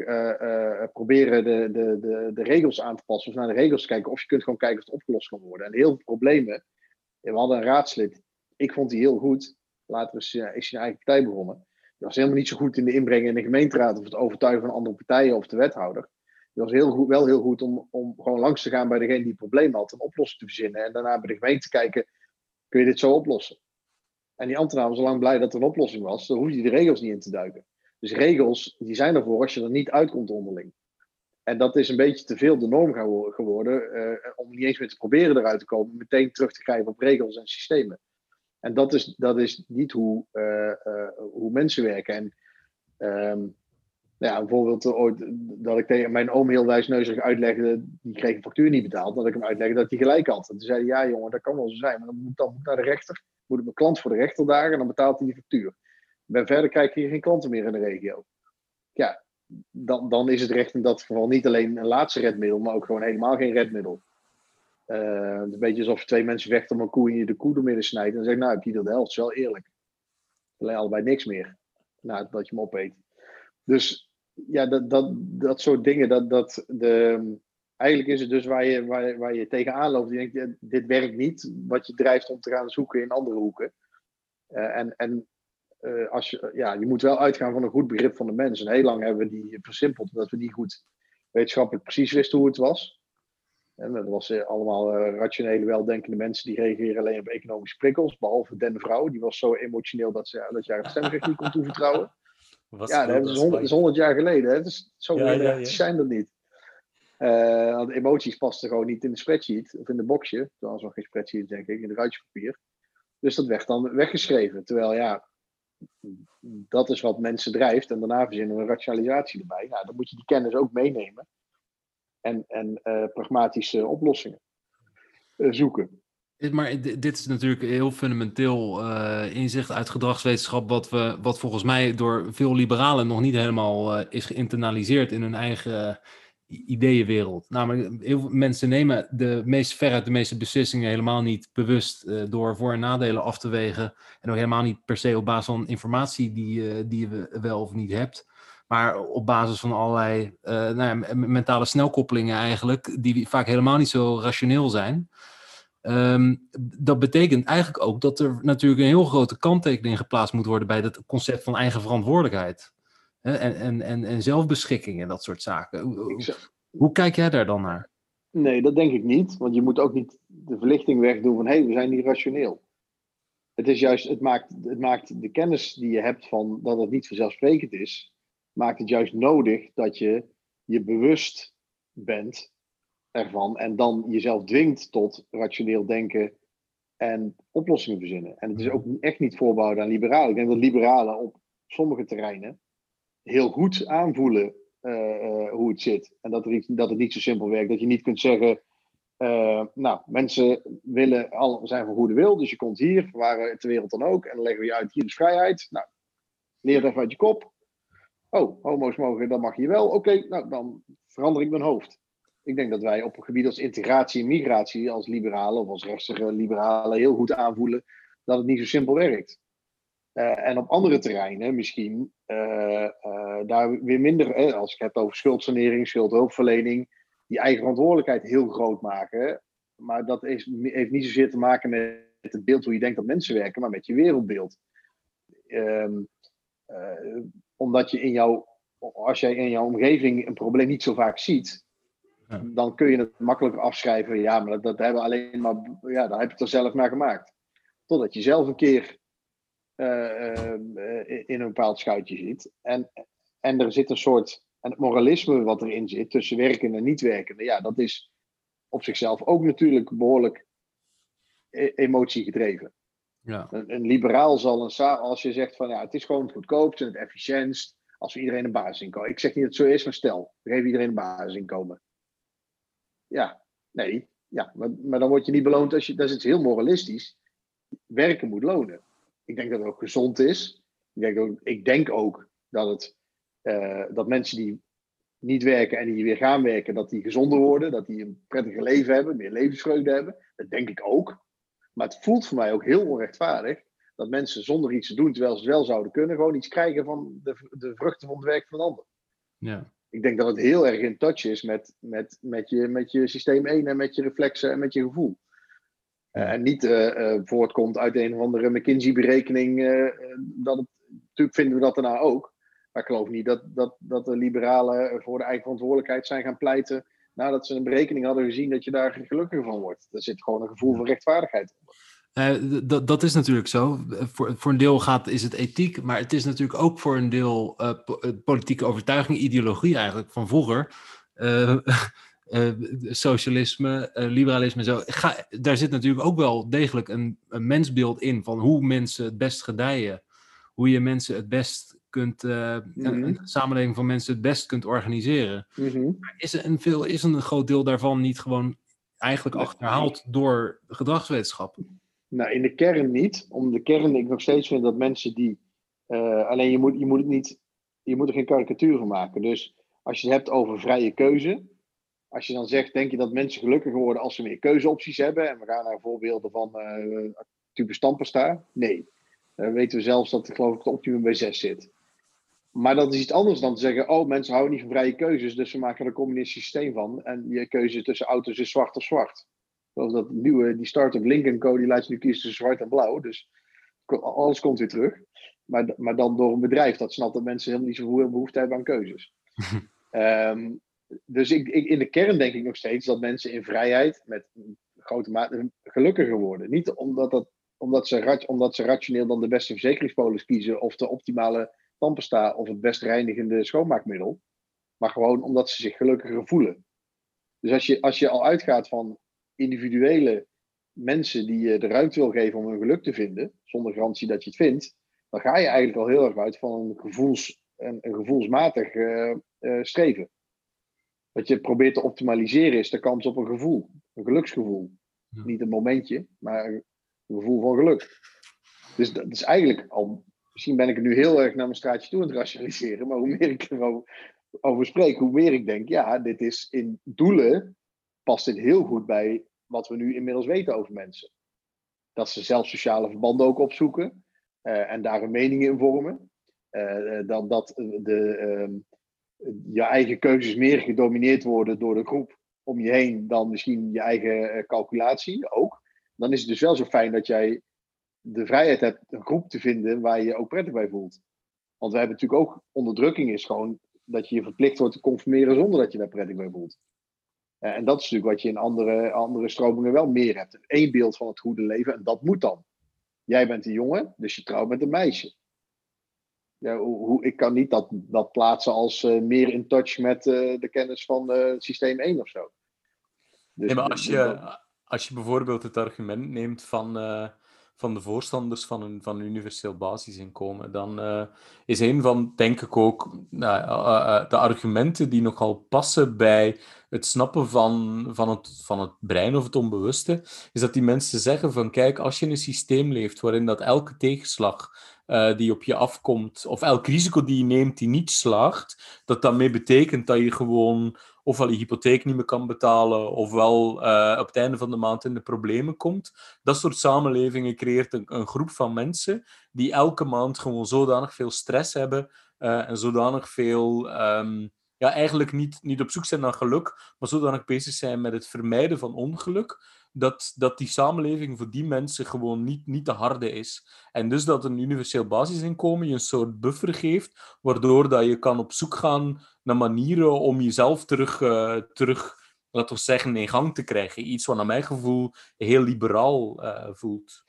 proberen de, de, de, de regels aan te passen of naar de regels te kijken, of je kunt gewoon kijken of het opgelost kan worden. En heel veel problemen, we hadden een raadslid, ik vond die heel goed, Later is, uh, is zijn eigen partij begonnen. Die was helemaal niet zo goed in de inbreng in de gemeenteraad of het overtuigen van andere partijen of de wethouder. Die was heel goed, wel heel goed om, om gewoon langs te gaan bij degene die het probleem had, een oplossing te verzinnen. En daarna bij de gemeente te kijken, kun je dit zo oplossen? En die ambtenaar was al lang blij dat er een oplossing was. Dan hoef je de regels niet in te duiken. Dus regels, die zijn ervoor als je er niet uitkomt onderling. En dat is een beetje te veel de norm geworden, uh, om niet eens meer te proberen eruit te komen, meteen terug te grijpen op regels en systemen. En dat is, dat is niet hoe, uh, uh, hoe mensen werken. En um, ja, bijvoorbeeld ooit dat ik tegen mijn oom heel wijsneuzig uitlegde, die kreeg een factuur niet betaald, dat ik hem uitlegde dat hij gelijk had. En toen zei ja jongen, dat kan wel zo zijn, maar dan moet, dan naar de rechter, moet ik mijn klant voor de rechter dagen en dan betaalt hij die factuur. En verder krijg je hier geen klanten meer in de regio. Ja, dan, dan is het recht in dat geval niet alleen een laatste redmiddel, maar ook gewoon helemaal geen redmiddel. Uh, het is een beetje alsof twee mensen vechten om een koe en je de koe door midden snijdt. En dan zeg ik, nou heb je de helft, is wel eerlijk. Alleen allebei niks meer. Nou, dat je hem opeet. Dus ja, dat, dat, dat soort dingen, dat, dat de, eigenlijk is het dus waar je, waar, waar je tegenaan loopt. Je denkt, dit werkt niet. Wat je drijft om te gaan zoeken in andere hoeken. Uh, en en uh, als je, ja, je moet wel uitgaan van een goed begrip van de mens. En heel lang hebben we die versimpeld, omdat we niet goed wetenschappelijk precies wisten hoe het was. En dat was eh, allemaal uh, rationele, weldenkende mensen die reageren alleen op economische prikkels. Behalve Den Vrouw, die was zo emotioneel dat ze dat jaar het stemrecht niet kon toevertrouwen. (laughs) Was ja, dat is 100, is 100 jaar geleden. Hè? Dus zo ja, ja, ja. zijn dat niet. Uh, want emoties pasten gewoon niet in de spreadsheet of in de boxje. Toen was nog geen spreadsheet, denk ik, in de ruitjespapier. Dus dat werd dan weggeschreven. Terwijl ja, dat is wat mensen drijft. En daarna verzinnen we een rationalisatie erbij. Nou, dan moet je die kennis ook meenemen en, en uh, pragmatische oplossingen uh, zoeken. Maar dit is natuurlijk heel fundamenteel uh, inzicht uit gedragswetenschap, wat, we, wat volgens mij door veel liberalen nog niet helemaal is geïnternaliseerd in hun eigen ideeënwereld. Namelijk, heel veel mensen nemen de meest veruit de meeste beslissingen helemaal niet bewust door voor- en nadelen af te wegen. En ook helemaal niet per se op basis van informatie die, die je wel of niet hebt. Maar op basis van allerlei uh, nou ja, mentale snelkoppelingen eigenlijk, die vaak helemaal niet zo rationeel zijn. Um, dat betekent eigenlijk ook dat er natuurlijk een heel grote kanttekening geplaatst moet worden bij het concept van eigen verantwoordelijkheid. En, en, en, en zelfbeschikking en dat soort zaken. Hoe, hoe, kijk jij daar dan naar? Nee, dat denk ik niet. Want je moet ook niet de verlichting wegdoen van hé, hey, we zijn niet rationeel. Het is juist, het maakt, het maakt de kennis die je hebt van dat het niet vanzelfsprekend is, maakt het juist nodig dat je je bewust bent ervan en dan jezelf dwingt tot rationeel denken en oplossingen verzinnen. En het is ook echt niet voorbouwd aan liberalen. Ik denk dat liberalen op sommige terreinen heel goed aanvoelen uh, hoe het zit. En dat, er, dat het niet zo simpel werkt. Dat je niet kunt zeggen, uh, nou, mensen willen al, zijn van goede wil, dus je komt hier, waar ter wereld dan ook, en dan leggen we je uit, hier is vrijheid. Nou, leer het even uit je kop. Oh, homo's mogen, dat mag je wel. Oké, nou, dan verander ik mijn hoofd. Ik denk dat wij op een gebied als integratie en migratie, als liberalen of als rechtse liberalen, heel goed aanvoelen dat het niet zo simpel werkt. Uh, en op andere terreinen misschien uh, uh, daar weer minder, als ik het over schuldsanering, schuldhulpverlening, die eigen verantwoordelijkheid heel groot maken. Maar dat is, heeft niet zozeer te maken met het beeld hoe je denkt dat mensen werken, maar met je wereldbeeld. Um, omdat je in jouw, als jij in jouw omgeving een probleem niet zo vaak ziet, ja. dan kun je het makkelijker afschrijven. Ja, maar dat, dat hebben we alleen maar, ja, daar heb je het er zelf naar gemaakt. Totdat je zelf een keer in een bepaald schuitje zit. En, en er zit een soort en het moralisme wat erin zit tussen werkende en niet werkende, ja, dat is op zichzelf ook natuurlijk behoorlijk emotiegedreven. Ja. Een, een, liberaal zal een als je zegt van ja, het is gewoon het goedkoopst en het efficiëntst als we iedereen een basisinkomen. Ik zeg niet dat het zo is, maar stel, we geven iedereen een basisinkomen. Ja, nee, ja, maar, maar dan word je niet beloond als je, dat is iets heel moralistisch. Werken moet lonen. Ik denk dat het ook gezond is. Ik denk ook, ik denk ook dat het uh, dat mensen die niet werken en die weer gaan werken, dat die gezonder worden, dat die een prettiger leven hebben, meer levensvreugde hebben. Dat denk ik ook. Maar het voelt voor mij ook heel onrechtvaardig dat mensen zonder iets te doen, terwijl ze het wel zouden kunnen, gewoon iets krijgen van de, de vruchten van het werk van een ander. Ja. Ik denk dat het heel erg in touch is met, met, met, je, met je systeem 1 en met je reflexen en met je gevoel. Uh, en niet uh, uh, voortkomt uit een of andere McKinsey-berekening. dat het, natuurlijk vinden we dat daarna ook. Maar ik geloof niet dat, dat, dat de liberalen voor de eigen verantwoordelijkheid zijn gaan pleiten. nadat ze een berekening hadden gezien dat je daar gelukkiger van wordt. Er zit gewoon een gevoel van rechtvaardigheid onder. Uh, dat, dat is natuurlijk zo. Voor, voor een deel gaat, is het ethiek, maar het is natuurlijk ook voor een deel uh, politieke overtuiging, ideologie eigenlijk van vroeger. Uh, (laughs) socialisme, liberalisme zo. Ga, daar zit natuurlijk ook wel degelijk een, een mensbeeld in van hoe mensen het best gedijen. Hoe je mensen het best kunt, uh, mm -hmm. een, samenleving van mensen het best kunt organiseren. Mm -hmm. is, een veel, is een groot deel daarvan niet gewoon eigenlijk achterhaald door gedragswetenschap? Nou, in de kern niet. Om de kern, ik nog steeds vind dat mensen die. Alleen je moet, je moet het niet. Je moet er geen karikatuur van maken. Dus als je het hebt over vrije keuze. Als je dan zegt, denk je dat mensen gelukkiger worden als ze meer keuzeopties hebben? En we gaan naar voorbeelden van uh, tube. Nee. Dan weten we zelfs dat geloof ik het optimum bij 6 zit. Maar dat is iets anders dan te zeggen: oh, mensen houden niet van vrije keuzes, dus we maken er een communistisch systeem van. En je keuze tussen auto's is zwart of zwart. Zoals dat nieuwe, die Start-up Lincoln Code, die laat je nu kiezen tussen zwart en blauw. Dus alles komt weer terug. Maar, maar dan door een bedrijf dat snapt dat mensen helemaal niet zoveel behoefte hebben aan keuzes. um, (laughs) dus in de kern denk ik nog steeds dat mensen in vrijheid met grote mate gelukkiger worden. Niet omdat, dat, omdat, ze, omdat ze rationeel dan de beste verzekeringspolis kiezen of de optimale tandpasta of het best reinigende schoonmaakmiddel. Maar gewoon omdat ze zich gelukkiger voelen. Dus als je, als je al uitgaat van individuele mensen die je de ruimte wil geven om hun geluk te vinden, zonder garantie dat je het vindt, dan ga je eigenlijk al heel erg uit van een, gevoels, een, gevoelsmatig uh, uh, streven. Wat je probeert te optimaliseren is de kans op een gevoel, een geluksgevoel. Ja. Niet een momentje, maar een gevoel van geluk. Dus dat is eigenlijk al misschien ben ik er nu heel erg naar mijn straatje toe aan het rationaliseren, maar hoe meer ik erover over spreek, hoe meer ik denk, ja, dit is in doelen, past dit heel goed bij wat we nu inmiddels weten over mensen. Dat ze zelf sociale verbanden ook opzoeken uh, en daar een mening in vormen. Uh, dan dat de, uh, je eigen keuzes meer gedomineerd worden door de groep om je heen dan misschien je eigen calculatie ook. Dan is het dus wel zo fijn dat jij de vrijheid hebt een groep te vinden waar je je ook prettig bij voelt. Want we hebben natuurlijk ook onderdrukking is gewoon dat je je verplicht wordt te conformeren zonder dat je daar prettig bij voelt. Uh, en dat is natuurlijk wat je in andere, andere stromingen wel meer hebt. Eén beeld van het goede leven en dat moet dan. Jij bent een jongen, dus je trouwt met een meisje. Ja, hoe, ik kan niet dat, dat plaatsen als uh, meer in touch met uh, de kennis van systeem 1 of zo. Dus, nee, maar als je, als je bijvoorbeeld het argument neemt van, van de voorstanders van een, van een universeel basisinkomen, dan is een van, denk ik ook, uh, de argumenten die nogal passen bij het snappen van, van, het, van het brein of het onbewuste, is dat die mensen zeggen van kijk, als je in een systeem leeft waarin dat elke tegenslag uh, die op je afkomt, of elk risico die je neemt die niet slaagt, dat daarmee betekent dat je gewoon ofwel je hypotheek niet meer kan betalen, ofwel uh, op het einde van de maand in de problemen komt. Dat soort samenlevingen creëert een, een groep van mensen die elke maand gewoon zodanig veel stress hebben uh, en zodanig veel... Um, ja, eigenlijk niet, niet op zoek zijn naar geluk, maar zodanig bezig zijn met het vermijden van ongeluk, dat, dat die samenleving voor die mensen gewoon niet, niet te harde is. En dus dat een universeel basisinkomen je een soort buffer geeft, waardoor dat je kan op zoek gaan naar manieren om jezelf terug, uh, terug laten we zeggen, in gang te krijgen. Iets wat naar mijn gevoel heel liberaal uh, voelt.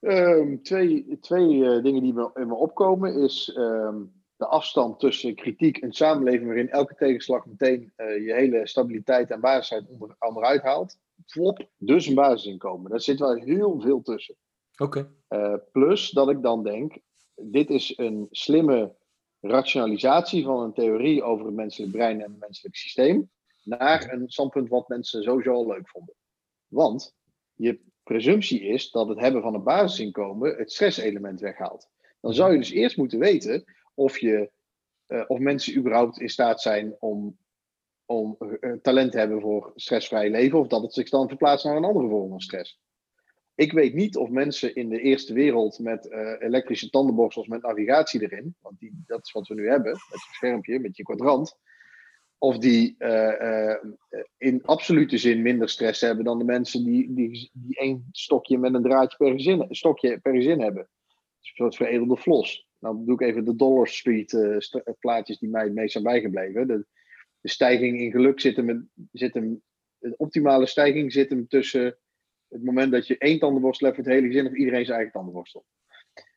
Um, twee twee uh, dingen die me, in me opkomen is um, de afstand tussen kritiek en samenleving waarin elke tegenslag meteen je hele stabiliteit en waarheid onder, onderuit haalt flop, dus een basisinkomen. Daar zit wel heel veel tussen. Oké. Okay. Uh, plus dat ik dan denk, dit is een slimme rationalisatie van een theorie over het menselijk brein en het menselijk systeem, naar een standpunt wat mensen sowieso al leuk vonden. Want je presumptie is dat het hebben van een basisinkomen het stresselement weghaalt. Dan zou je dus eerst moeten weten of, je, uh, of mensen überhaupt in staat zijn om om uh, talent te hebben voor stressvrij leven, of dat het zich dan verplaatst naar een andere vorm van stress. Ik weet niet of mensen in de eerste wereld met uh, elektrische tandenborstels met navigatie erin, want die, dat is wat we nu hebben, met je schermpje, met je kwadrant, of die in absolute zin minder stress hebben dan de mensen die, die, die één stokje met een draadje per gezin, stokje per gezin hebben. Een soort veredelde flos. Nou doe ik even de Dollar Street plaatjes die mij het meest zijn bijgebleven. De, de stijging in geluk zit hem, zit hem, de optimale stijging zit hem tussen het moment dat je één tandenborstel hebt voor het hele gezin of iedereen zijn eigen tandenborstel.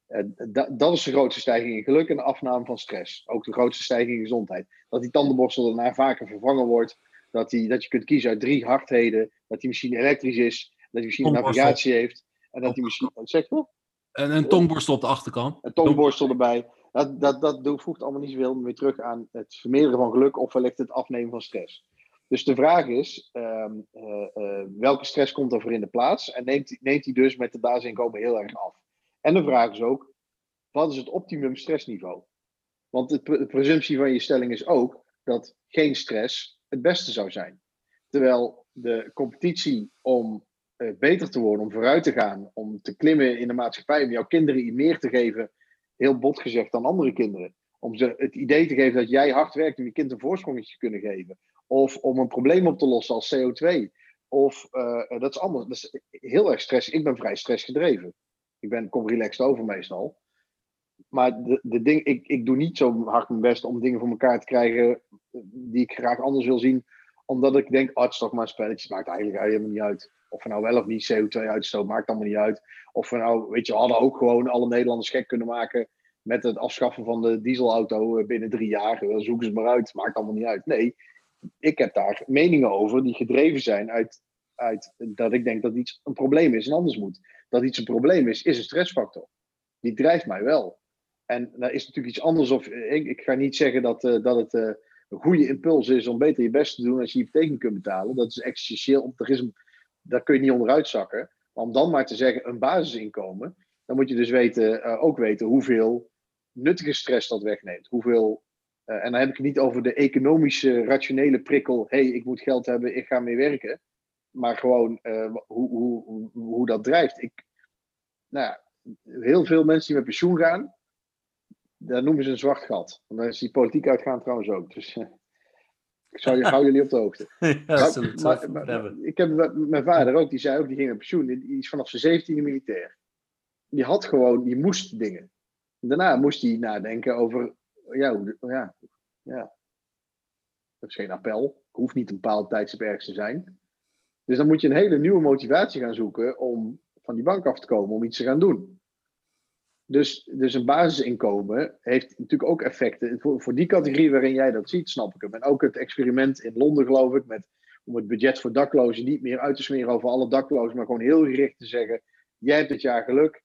Uh, dat is de grootste stijging in geluk en de afname van stress. Ook de grootste stijging in gezondheid. Dat die tandenborstel daarna vaker vervangen wordt. Dat, die, dat je kunt kiezen uit drie hardheden. Dat die machine elektrisch is. Dat die machine navigatie heeft. En dat die machine. Zeg je? En een tongborstel op de achterkant. Een tongborstel erbij. Dat, dat, dat voegt allemaal niet zoveel meer terug aan het vermeerderen van geluk of wellicht het afnemen van stress. Dus de vraag is, uh, uh, uh, welke stress komt er voor in de plaats? En neemt, neemt die dus met de basisinkomen heel erg af? En de vraag is ook, wat is het optimum stressniveau? Want de, de presumptie van je stelling is ook dat geen stress het beste zou zijn. Terwijl de competitie om uh, beter te worden, om vooruit te gaan, om te klimmen in de maatschappij, om jouw kinderen meer te geven heel bot gezegd, dan andere kinderen. Om ze het idee te geven dat jij hard werkt om je kind een voorsprongetje te kunnen geven. Of om een probleem op te lossen als CO2. Of uh, dat is anders. Dat is heel erg stress. Ik ben vrij stressgedreven. Ik ben, kom relaxed over meestal. Maar de, de ding, ik, ik doe niet zo hard mijn best om dingen voor elkaar te krijgen die ik graag anders wil zien. Omdat ik denk, oh, het is toch maar spelletjes, maakt eigenlijk helemaal niet uit. Of we nou wel of niet CO2 uitstoot, maakt allemaal niet uit. Of we nou, weet je, hadden ook gewoon alle Nederlanders gek kunnen maken met het afschaffen van de dieselauto eh, binnen drie jaar. Zoeken ze maar uit, maakt allemaal niet uit. Nee, ik heb daar meningen over die gedreven zijn uit, uit dat ik denk dat iets een probleem is en anders moet. Dat iets een probleem is, is een stressfactor. Die drijft mij wel. En dat is natuurlijk iets anders. Of, eh, ik, ga niet zeggen dat, dat het een goede impuls is om beter je best te doen als je je hypotheek kunt betalen. Dat is essentieel. Er is een, daar kun je niet onderuit zakken. Maar om dan maar te zeggen een basisinkomen, dan moet je dus weten, uh, ook weten hoeveel nuttige stress dat wegneemt. Hoeveel, uh, en dan heb ik het niet over de economische, rationele prikkel. hey, ik moet geld hebben, ik ga mee werken. Maar gewoon uh, hoe, hoe, hoe, hoe, dat drijft. Ik, nou ja, heel veel mensen die met pensioen gaan, daar noemen ze een zwart gat. En dan is die politiek uitgaan trouwens ook. Dus ik zou je, hou jullie op de hoogte. (laughs) ja, maar, maar, maar, ik heb mijn vader ook, die zei ook, die ging op pensioen. Die is vanaf zijn 17e militair. Die had gewoon, die moest dingen. Daarna moest hij nadenken over, ja, ja, ja. Dat is geen appel. Hoeft niet een bepaald tijdstip ergens te zijn. Dus dan moet je een hele nieuwe motivatie gaan zoeken om van die bank af te komen, om iets te gaan doen. Dus, dus een basisinkomen heeft natuurlijk ook effecten. Voor, voor die categorie waarin jij dat ziet, snap ik hem. En ook het experiment in Londen, geloof ik, met om het budget voor daklozen niet meer uit te smeren over alle daklozen, maar gewoon heel gericht te zeggen: jij hebt dit jaar geluk,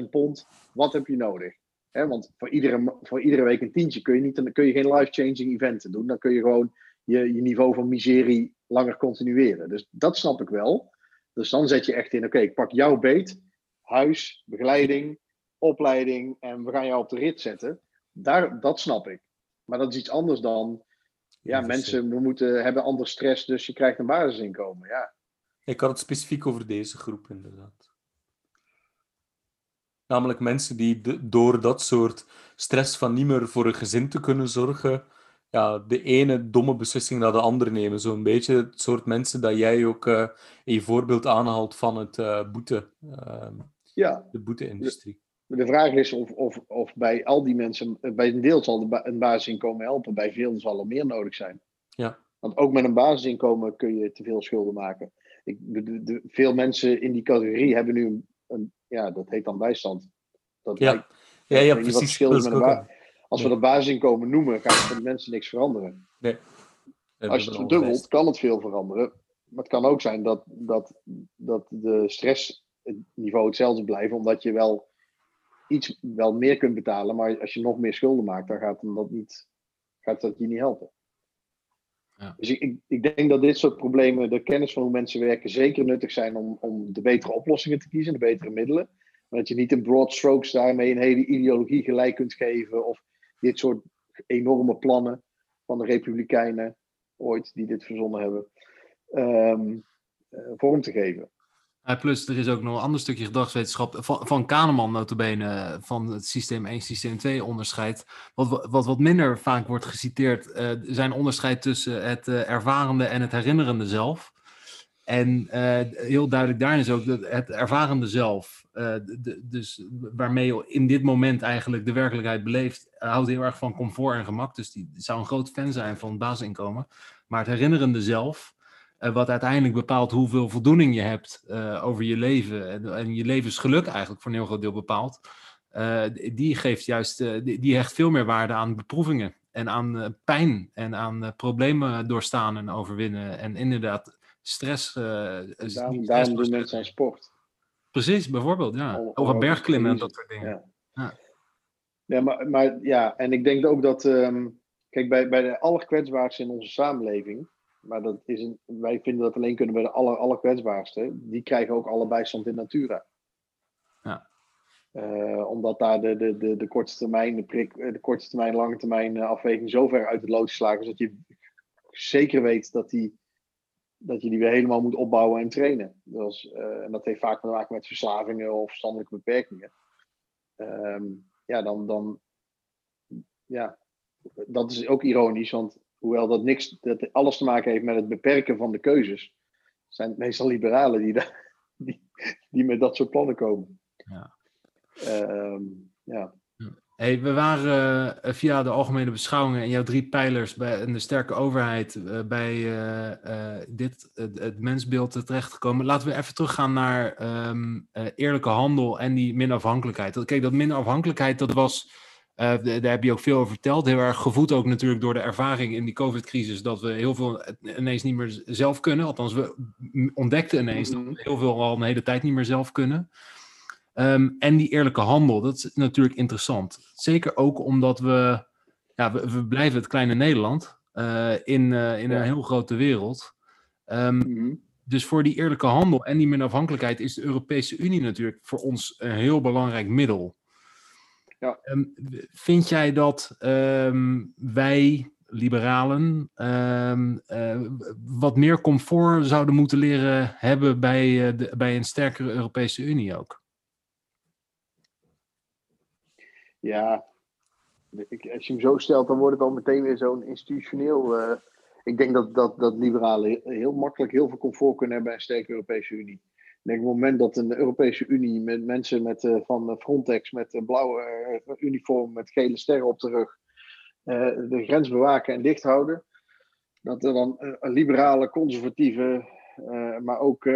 10.000 pond, wat heb je nodig? want voor iedere, voor iedere week een tientje kun je, niet, dan kun je geen life-changing eventen doen. Dan kun je gewoon je, je niveau van miserie langer continueren. Dus dat snap ik wel. Dus dan zet je echt in, oké, ik pak jouw beet, huis, begeleiding, opleiding en we gaan jou op de rit zetten. Daar, dat snap ik. Maar dat is iets anders dan, ja, mensen we moeten, hebben ander stress, dus je krijgt een basisinkomen. Ja. Ik had het specifiek over deze groep, inderdaad. Namelijk mensen die door dat soort stress van niet meer voor een gezin te kunnen zorgen, ja, de ene domme beslissing naar de andere nemen. Zo'n beetje het soort mensen dat jij ook uh, in je voorbeeld aanhaalt van het uh, boete, uh, ja. de boete-industrie. De, vraag is of, of, of bij al die mensen, bij een deel zal de een basisinkomen helpen, bij veel zal er meer nodig zijn. Ja. Want ook met een basisinkomen kun je te veel schulden maken. Ik, de, de, veel mensen in die categorie hebben nu een, een ja, dat heet dan bijstand. Dat ja. ja, ja, precies. Met als we dat basisinkomen noemen, gaat voor de mensen niks veranderen. Nee. Als je het verdubbelt, kan het veel veranderen. Maar het kan ook zijn dat, dat, dat de stressniveau hetzelfde blijft, omdat je wel iets wel meer kunt betalen, maar als je nog meer schulden maakt, dan gaat dat, niet, gaat dat je niet helpen. Ja. Dus ik, ik, denk dat dit soort problemen, de kennis van hoe mensen werken, zeker nuttig zijn om, om de betere oplossingen te kiezen, de betere middelen. Maar dat je niet in broad strokes daarmee een hele ideologie gelijk kunt geven of dit soort enorme plannen van de Republikeinen ooit, die dit verzonnen hebben, um, vorm te geven. Plus, er is ook nog een ander stukje gedragswetenschap van, van Kahneman notabene, van het systeem 1, systeem 2 onderscheid. Wat, wat, wat minder vaak wordt geciteerd, uh, zijn onderscheid tussen het uh, ervarende en het herinnerende zelf. En uh, heel duidelijk daarin is ook dat het ervarende zelf, de, dus waarmee je in dit moment eigenlijk de werkelijkheid beleeft, houdt heel erg van comfort en gemak. Dus die zou een groot fan zijn van het basisinkomen. Maar het herinnerende zelf, uh, wat uiteindelijk bepaalt hoeveel voldoening je hebt over je leven en, en, je levensgeluk eigenlijk voor een heel groot deel bepaalt, die geeft juist, die, die, hecht veel meer waarde aan beproevingen en aan pijn en aan problemen doorstaan en overwinnen. En inderdaad stress. Daarom, daarom doen mensen aan sport. Precies, bijvoorbeeld, ja. Om, Over bergklimmen en dat soort dingen. Ja, ja. ja maar, maar ja, en ik denk ook dat, um, kijk, bij, bij de allerkwetsbaarste in onze samenleving, maar dat is een, wij vinden dat alleen kunnen bij de aller, allerkwetsbaarste, die krijgen ook alle bijstand in natura. Ja. Uh, omdat daar de, de, de, de korte termijn, de, prik, de korte termijn, lange termijn afweging zo ver uit het lood geslagen is dat je zeker weet dat die dat je die weer helemaal moet opbouwen en trainen. Dus, uh, en dat heeft vaak te maken met verslavingen of verstandelijke beperkingen. Um, ja, dan, dan, ja, dat is ook ironisch, want hoewel dat niks, dat alles te maken heeft met het beperken van de keuzes, zijn het meestal liberalen die, die, die met dat soort plannen komen. Ja. Um, ja. Hey, we waren uh, via de algemene beschouwingen en jouw drie pijlers bij, en de sterke overheid uh, bij uh, dit, het mensbeeld terechtgekomen. Laten we even teruggaan naar um, eerlijke handel en die minafhankelijkheid. Kijk, dat minafhankelijkheid, dat was, daar heb je ook veel over verteld, heel erg gevoed ook natuurlijk door de ervaring in die COVID-crisis, dat we heel veel ineens niet meer zelf kunnen. Althans, we ontdekten ineens dat we heel veel al een hele tijd niet meer zelf kunnen. Um, en die eerlijke handel, dat is natuurlijk interessant. Zeker ook omdat we, ja, we, we blijven het kleine Nederland uh, in, uh, in een heel grote wereld. Um, mm -hmm. Dus voor die eerlijke handel en die minafhankelijkheid is de Europese Unie natuurlijk voor ons een heel belangrijk middel. Ja. Um, vind jij dat wij, liberalen, uh, wat meer comfort zouden moeten leren hebben bij, uh, de, bij een sterkere Europese Unie ook? Ja, als je hem zo stelt, dan wordt het al meteen weer zo'n institutioneel. Uh, ik denk dat, dat, dat liberalen heel makkelijk heel veel comfort kunnen hebben bij een sterke Europese Unie. Ik denk op het moment dat een Europese Unie met mensen met, uh, van Frontex met een blauwe uh, uniform met gele sterren op de rug de grens bewaken en dicht houden, dat er dan liberale, conservatieve, maar ook,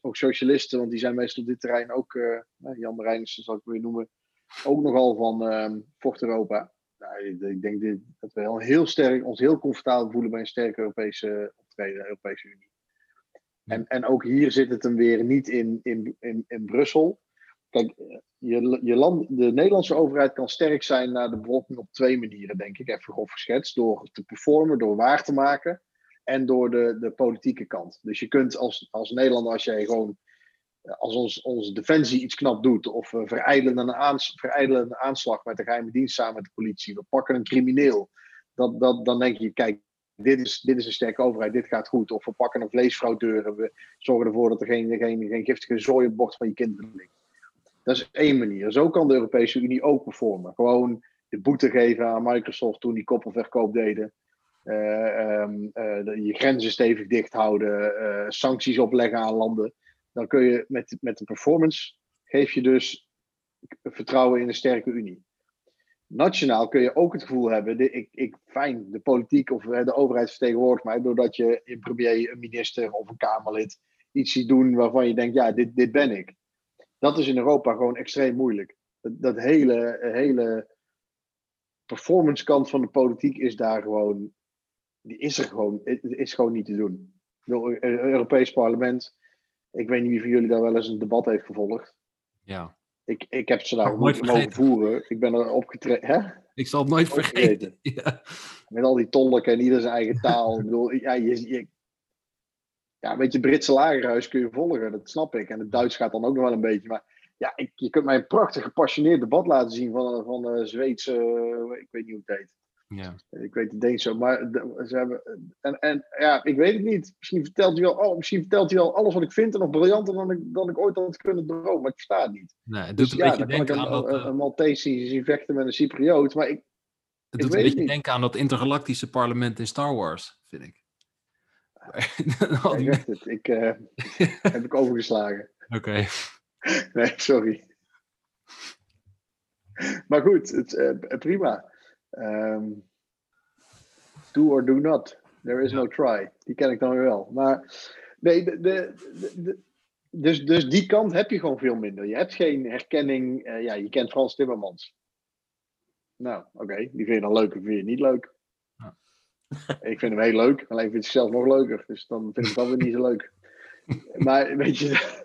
ook socialisten, want die zijn meestal op dit terrein ook, Jan Marijnissen zal ik weer noemen, ook nogal van uh, vocht Europa. Nou, ik, denk dit, dat we heel, sterk, ons heel comfortabel voelen bij een sterke Europese opgetreden, de Europese Unie. En, en ook hier zit het hem weer niet in, in, in, in Brussel. Kijk, je, je land, de Nederlandse overheid kan sterk zijn naar de bevolking op twee manieren, denk ik, even grof geschetst. Door te performen, door waar te maken en door de, de politieke kant. Dus je kunt als, als Nederlander, als jij gewoon als ons, onze defensie iets knap doet, of we verijdelen een, aans, verijdelen een aanslag met de geheime dienst samen met de politie, we pakken een crimineel, dat, dat, dan denk je, kijk, dit is, dit is een sterke overheid, dit gaat goed. Of we pakken een vleesfraudeur we zorgen ervoor dat er geen, geen, geen giftige zooi op bord van je kinderen ligt. Dat is één manier. Zo kan de Europese Unie ook performen. Gewoon de boete geven aan Microsoft toen die koppelverkoop deden. Uh, um, uh, je grenzen stevig dicht houden, uh, sancties opleggen aan landen. Dan kun je met, met de performance geef je dus vertrouwen in een sterke Unie. Nationaal kun je ook het gevoel hebben, de, ik, ik, fijn, de politiek of de overheid vertegenwoordigt mij, doordat je een premier, een minister of een Kamerlid iets ziet doen waarvan je denkt, ja, dit, dit ben ik. Dat is in Europa gewoon extreem moeilijk. Dat, hele, hele performance kant van de politiek is daar gewoon, die is er gewoon, is gewoon niet te doen. Het Europees parlement, ik weet niet wie van jullie daar wel eens een debat heeft gevolgd. Ja. Ik, ik heb ze daar nooit mogen voeren. Ik ben er opgetreden. Ik zal het nooit vergeten. Ja. Met al die tolken en ieder zijn eigen taal. ik bedoel, ja, je, je, ja, een beetje Britse lagerhuis kun je volgen, dat snap ik. En het Duits gaat dan ook nog wel een beetje. Maar ja, ik, je kunt mij een prachtig gepassioneerd debat laten zien van, van de Zweedse, ik weet niet hoe het heet. Ja. Ik weet het denk zo, maar ze hebben. En, en ja, ik weet het niet. Misschien vertelt hij wel, oh, misschien vertelt hij wel alles wat ik vind en nog briljanter dan ik, dan ik ooit had kunnen dromen. Maar ik versta het niet. Nee, het doet dus, een ja, beetje denken aan dat. Een, een Maltese zien vechten met een Cypriot, maar ik. Het doet een beetje denken aan dat intergalactische parlement in Star Wars, vind ik. (laughs) Ja, ik het. Ik uh, (laughs) heb ik overgeslagen. Oké. (laughs) Nee, sorry. Maar goed, het, uh, prima. Um, do or do not. There is no try. Die ken ik dan weer wel. Maar nee, de, de, de, dus, dus die kant heb je gewoon veel minder. Je hebt geen herkenning. Uh, ja, je kent Frans Timmermans. Nou, oké. Die vind je dan leuk of vind je niet leuk? Ja. (laughs) Ik vind hem heel leuk. Alleen vind ik zelf nog leuker. Dus dan vind ik het dan weer niet zo leuk. (laughs) Maar weet je,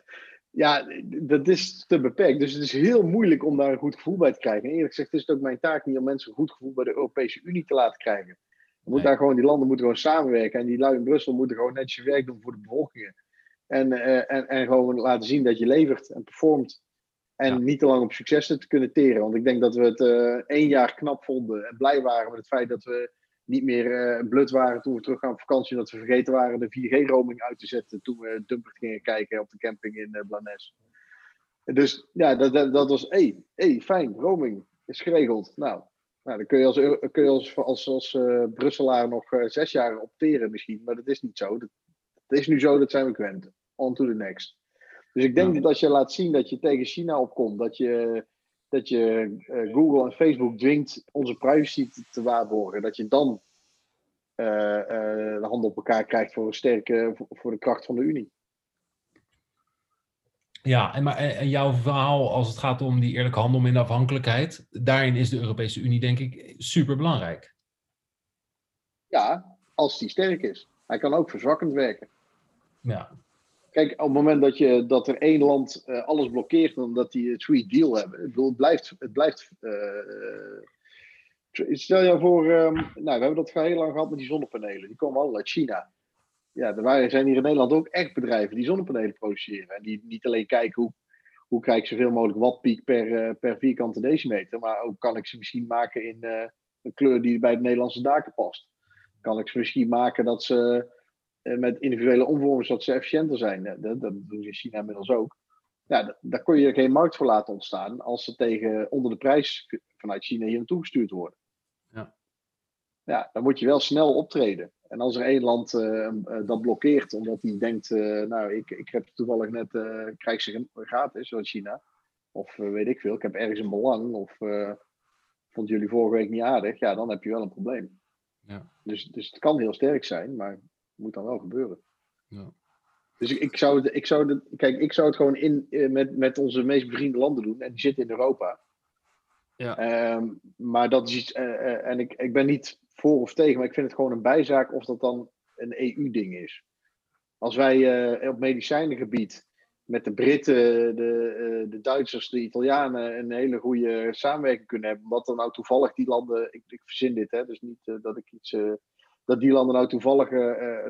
ja, dat is te beperkt. Dus het is heel moeilijk om daar een goed gevoel bij te krijgen. En eerlijk gezegd is het ook mijn taak niet om mensen een goed gevoel bij de Europese Unie te laten krijgen. moet daar gewoon, die landen moeten gewoon samenwerken. En die lui in Brussel moeten gewoon netjes je werk doen voor de bevolkingen. En, uh, en, en gewoon laten zien dat je levert en performt. En niet te lang op successen te kunnen teren. Want ik denk dat we het uh, één jaar knap vonden en blij waren met het feit dat we niet meer uh, blut waren toen we terug gaan op vakantie. Dat we vergeten waren de 4G-roaming uit te zetten toen we Dumpert gingen kijken op de camping in uh, Blanes. Dus ja, dat, dat, dat was, hé, hey, hey, fijn, roaming is geregeld. Nou, nou dan kun je als, kun je als, als, als uh, Brusselaar nog zes jaar opteren misschien, maar dat is niet zo. Dat, dat, is nu zo, dat zijn we gewend. On to the next. Dus ik denk dat als je laat zien dat je tegen China opkomt, dat je dat je uh, Google en Facebook dwingt onze privacy te, te waarborgen, dat je dan uh, uh, de handen op elkaar krijgt voor een sterke, voor, voor, de kracht van de Unie. Ja, en, maar, en jouw verhaal als het gaat om die eerlijke handel in de afhankelijkheid, daarin is de Europese Unie denk ik super belangrijk. Ja, als die sterk is. Hij kan ook verzwakkend werken. Ja, Kijk, op het moment dat, je, dat er één land uh, alles blokkeert, omdat die het free deal hebben. Ik bedoel, het blijft. Het blijft uh, stel je voor, um, nou, we hebben dat heel lang gehad met die zonnepanelen. Die komen allemaal uit China. Ja, er zijn hier in Nederland ook echt bedrijven die zonnepanelen produceren. En die niet alleen kijken hoe, hoe krijg ik zoveel mogelijk wattpiek per, per vierkante decimeter. Maar ook kan ik ze misschien maken in een kleur die bij de Nederlandse daken past. Kan ik ze misschien maken dat ze eh, met individuele omvormers dat ze efficiënter zijn. Dat, dat doen ze in China inmiddels ook. Ja, daar kun je geen markt voor laten ontstaan als ze tegen onder de prijs vanuit China hier naartoe gestuurd worden. Ja. ja, dan moet je wel snel optreden. En als er één land uh, dat blokkeert, omdat hij denkt, uh, nou, ik, ik heb toevallig net, krijg ze gratis, zoals China. Of weet ik veel, ik heb ergens een belang. Of vond jullie vorige week niet aardig. Ja, dan heb je wel een probleem. Ja. Dus, dus het kan heel sterk zijn, maar moet dan wel gebeuren. Ja. Dus ik, ik, zou het, ik zou het, kijk, ik zou het gewoon in, eh, met, met onze meest bevriende landen doen. En die zitten in Europa. Ja. Um, maar dat is iets, uh, uh, en ik, ik ben niet voor of tegen, maar ik vind het gewoon een bijzaak of dat dan een EU-ding is. Als wij op medicijnengebied met de Britten, de, de Duitsers, de Italianen een hele goede samenwerking kunnen hebben, wat dan nou toevallig die landen, ik, ik verzin dit, hè, dus niet dat ik iets, dat die landen nou toevallig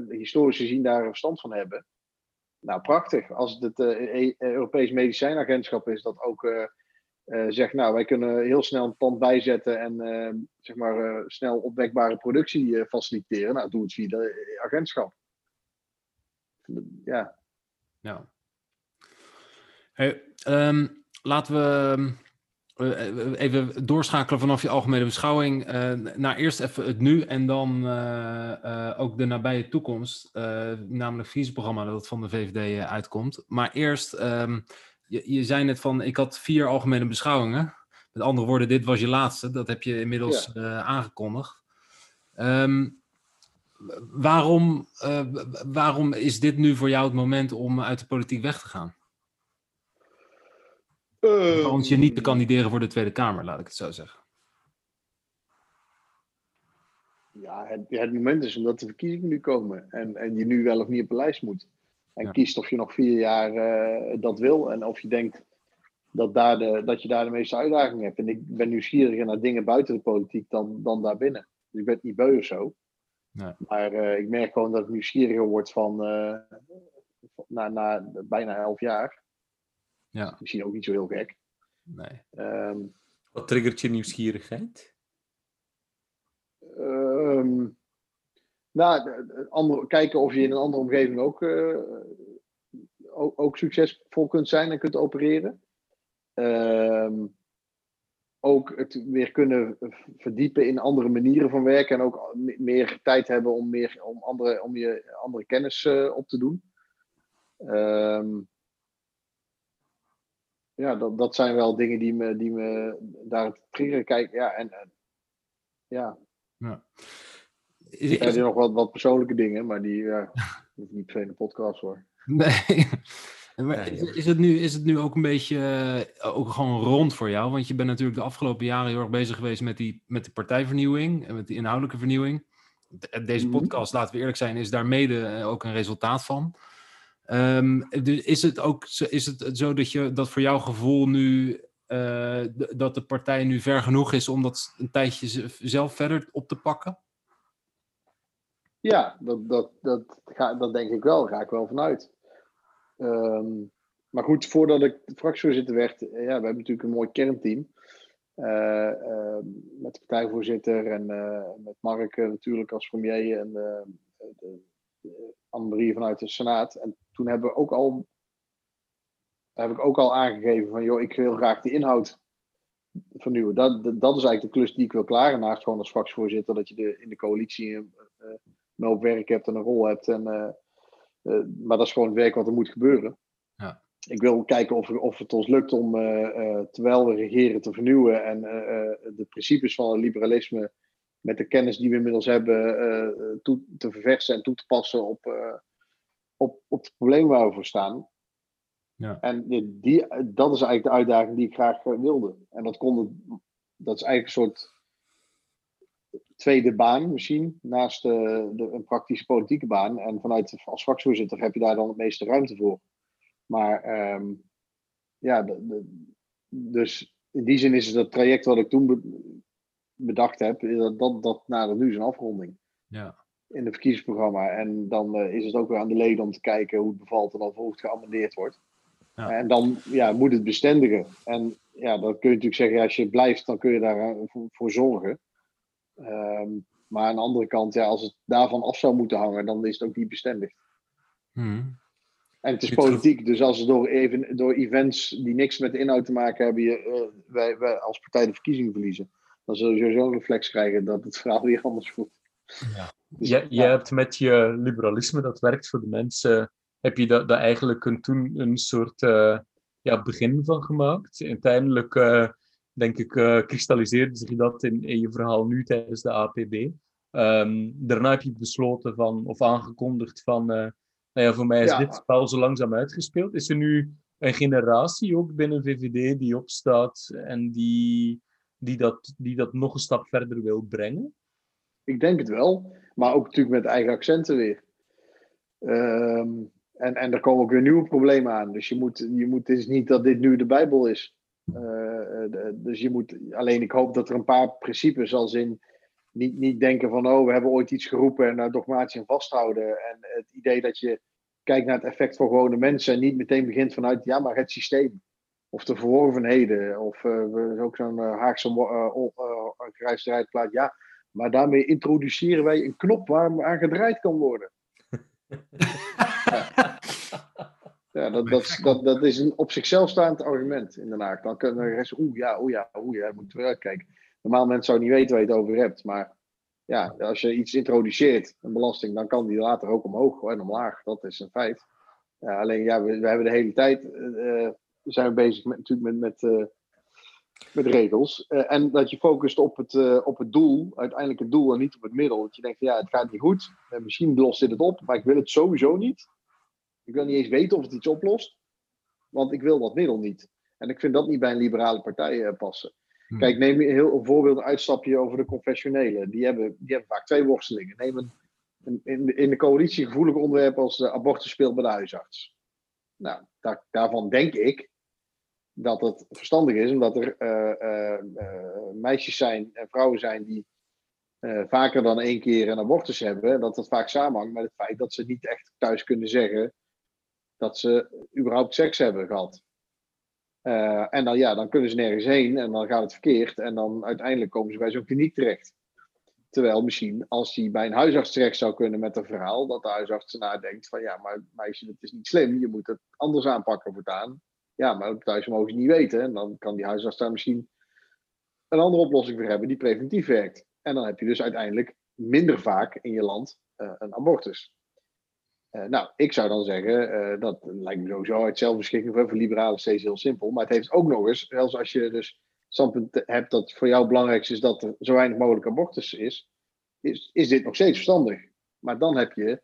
historisch gezien daar verstand van hebben. Nou, prachtig. Als het het uh, Europees Medicijnagentschap is, dat ook zegt, nou, wij kunnen heel snel een pand bijzetten en zeg maar snel opwekbare productie faciliteren. Nou, doe het via de agentschap. Ja. Ja. Hey, um, laten we uh, even doorschakelen vanaf je algemene beschouwing uh, naar eerst even het nu en dan uh, ook de nabije toekomst, namelijk het verkiezingsprogramma dat van de VVD uitkomt. Maar eerst, um, je, je zei net van, ik had vier algemene beschouwingen. Met andere woorden, dit was je laatste, dat heb je inmiddels ja. aangekondigd. Um, waarom, waarom is dit nu voor jou het moment om uit de politiek weg te gaan? Uh, je niet te kandideren voor de Tweede Kamer, laat ik het zo zeggen. Ja, het, het moment is omdat de verkiezingen nu komen en, en je nu wel of niet op de lijst moet. En ja. kiest of je nog vier jaar uh, dat wil en of je denkt dat, daar de, dat je daar de meeste uitdagingen hebt. En ik ben nieuwsgieriger naar dingen buiten de politiek dan, dan daarbinnen. Dus ik ben niet beu of zo. Nee. Maar uh, ik merk gewoon dat ik nieuwsgieriger word van uh, na, na bijna elf jaar. Ja. Misschien ook niet zo heel gek. Nee. Um, Wat triggert je nieuwsgierigheid? Um, nou, andere, kijken of je in een andere omgeving ook, uh, ook, ook, succesvol kunt zijn en kunt opereren. Um, ook het weer kunnen verdiepen in andere manieren van werken en ook meer tijd hebben om, meer, om, andere, om je andere kennis uh, op te doen. Um, ja, dat, dat zijn wel dingen die me, die me daar triggeren. Kijk, ja, en, en ja. ja. Is, er zijn nog wat, wat persoonlijke dingen, maar die, ja, (laughs) hoeft niet per se een podcast hoor. Nee. Maar is, is, het nu, is het nu ook een beetje uh, ook gewoon rond voor jou? Want je bent natuurlijk de afgelopen jaren heel erg bezig geweest met, die, met de partijvernieuwing en met die inhoudelijke vernieuwing. Deze mhm. podcast, laten we eerlijk zijn, is daar mede eh, ook een resultaat van. Um, dus is het ook is het zo dat, je, dat voor jouw gevoel nu uh, dat de partij nu ver genoeg is om dat een tijdje zelf verder op te pakken? Ja, dat, dat, dat, ga, dat denk ik wel. Daar ga ik wel vanuit. Um, maar goed, voordat ik fractievoorzitter werd, ja, we hebben natuurlijk een mooi kernteam. Uh, uh, met de partijvoorzitter en uh, met Mark natuurlijk als premier en Anne-Marie vanuit de Senaat. En toen hebben we ook al, heb ik ook al aangegeven van, joh, ik wil graag de inhoud vernieuwen. Dat, dat, dat is eigenlijk de klus die ik wil klaren. Naast gewoon als fractievoorzitter, dat je de, in de coalitie uh, een hoop werk hebt en een rol hebt. En, uh, uh, maar dat is gewoon het werk wat er moet gebeuren. Ja. Ik wil kijken of, of het ons lukt om, terwijl we regeren, te vernieuwen en de principes van het liberalisme met de kennis die we inmiddels hebben toe, te verversen en toe te passen op, op, op het probleem waar we voor staan. Ja. En die, dat is eigenlijk de uitdaging die ik graag eh, wilde. En dat, kon, dat is eigenlijk een soort tweede baan misschien, naast de, de, een praktische politieke baan. En vanuit als fractievoorzitter heb je daar dan het meeste ruimte voor. Maar um, ja, de, de, dus in die zin is het het traject wat ik toen bedacht heb, dat, dat, dat nadert nu zijn afronding. Ja. In het verkiezingsprogramma. En dan uh, is het ook weer aan de leden om te kijken hoe het bevalt en of het geamendeerd wordt. Ja. En dan ja, moet het bestendigen. En ja, dan kun je natuurlijk zeggen, als je blijft, dan kun je daar voor, voor zorgen. Um, maar aan de andere kant, ja, als het daarvan af zou moeten hangen, dan is het ook niet bestendig. Hmm. En het is politiek, dus als het door, even, door events die niks met de inhoud te maken hebben, je, uh, wij, wij als partij de verkiezingen verliezen, dan zul je sowieso een reflex krijgen dat het verhaal weer anders voelt. Ja. Dus, je, je hebt met je liberalisme, dat werkt voor de mensen, heb je dat, dat eigenlijk een, toen een soort uh, ja, begin van gemaakt. Uiteindelijk, uh, denk ik, uh, kristalliseerde zich dat in, in, je verhaal nu tijdens de APB. Um, ehm, daarna heb je besloten van, of aangekondigd van, nou ja, voor mij is ja. dit spel zo langzaam uitgespeeld. Is er nu een generatie ook binnen VVD die opstaat en die die dat, die dat nog een stap verder wil brengen? Ik denk het wel. Maar ook natuurlijk met eigen accenten weer. Ehm, en, en er komen ook weer nieuwe problemen aan. Dus je moet, je moet, het is niet dat dit nu de Bijbel is. Uh, dus je moet, alleen ik hoop dat er een paar principes als in niet, niet denken van oh, we hebben ooit iets geroepen en daar dogmatisch aan vasthouden. En het idee dat je kijkt naar het effect voor gewone mensen en niet meteen begint vanuit ja, maar het systeem. Of de verworvenheden. Of uh, ook zo'n uh, Haagse uh, Ja, maar daarmee introduceren wij een knop waar aan gedraaid kan worden. (laughs) ja. dat, dat, dat, dat, is een op zichzelf staand argument in Den Haag. Dan kunnen de rest, oeh ja, oeh ja, oeh ja, moeten we uitkijken. Normaal mensen zou niet weten waar je het over hebt, maar ja, als je iets introduceert, een belasting, dan kan die later ook omhoog en omlaag. Dat is een feit. Ja, alleen ja, we, we, hebben de hele tijd uh, zijn we bezig met, natuurlijk met, met, uh, met regels. Uh, en dat je focust op het, op het doel, uiteindelijk het doel en niet op het middel. Dat je denkt, ja, het gaat niet goed. misschien lost dit het op, maar ik wil het sowieso niet. Ik wil niet eens weten of het iets oplost, want ik wil dat middel niet. En ik vind dat niet bij een liberale partij passen. Hmm. Kijk, neem heel een voorbeeld, een uitstapje over de confessionelen. Die hebben, die hebben vaak twee worstelingen. Neem een, een in, de, in de coalitie gevoelig onderwerp als de abortus speelt bij de huisarts. Nou, daar, daarvan denk ik dat het verstandig is, omdat er uh, uh, meisjes zijn en vrouwen zijn die vaker dan één keer een abortus hebben. Dat dat vaak samenhangt met het feit dat ze niet echt thuis kunnen zeggen dat ze überhaupt seks hebben gehad. En dan, ja, dan kunnen ze nergens heen en dan gaat het verkeerd. En dan uiteindelijk komen ze bij zo'n kliniek terecht. Terwijl misschien als hij bij een huisarts terecht zou kunnen met een verhaal, dat de huisarts nadenkt van ja, maar meisje, dat is niet slim, je moet het anders aanpakken voortaan. Ja, maar thuis mogen ze niet weten. En dan kan die huisarts daar misschien een andere oplossing voor hebben die preventief werkt. En dan heb je dus uiteindelijk minder vaak in je land uh, een abortus. Uh, nou, ik zou dan zeggen, uh, dat lijkt me sowieso uit zelfbeschikking voor, voor liberalen steeds heel simpel. Maar het heeft ook nog eens, zelfs als je dus standpunt hebt dat voor jou het belangrijkste is dat er zo weinig mogelijk abortus is, is, is dit nog steeds verstandig. Maar dan heb je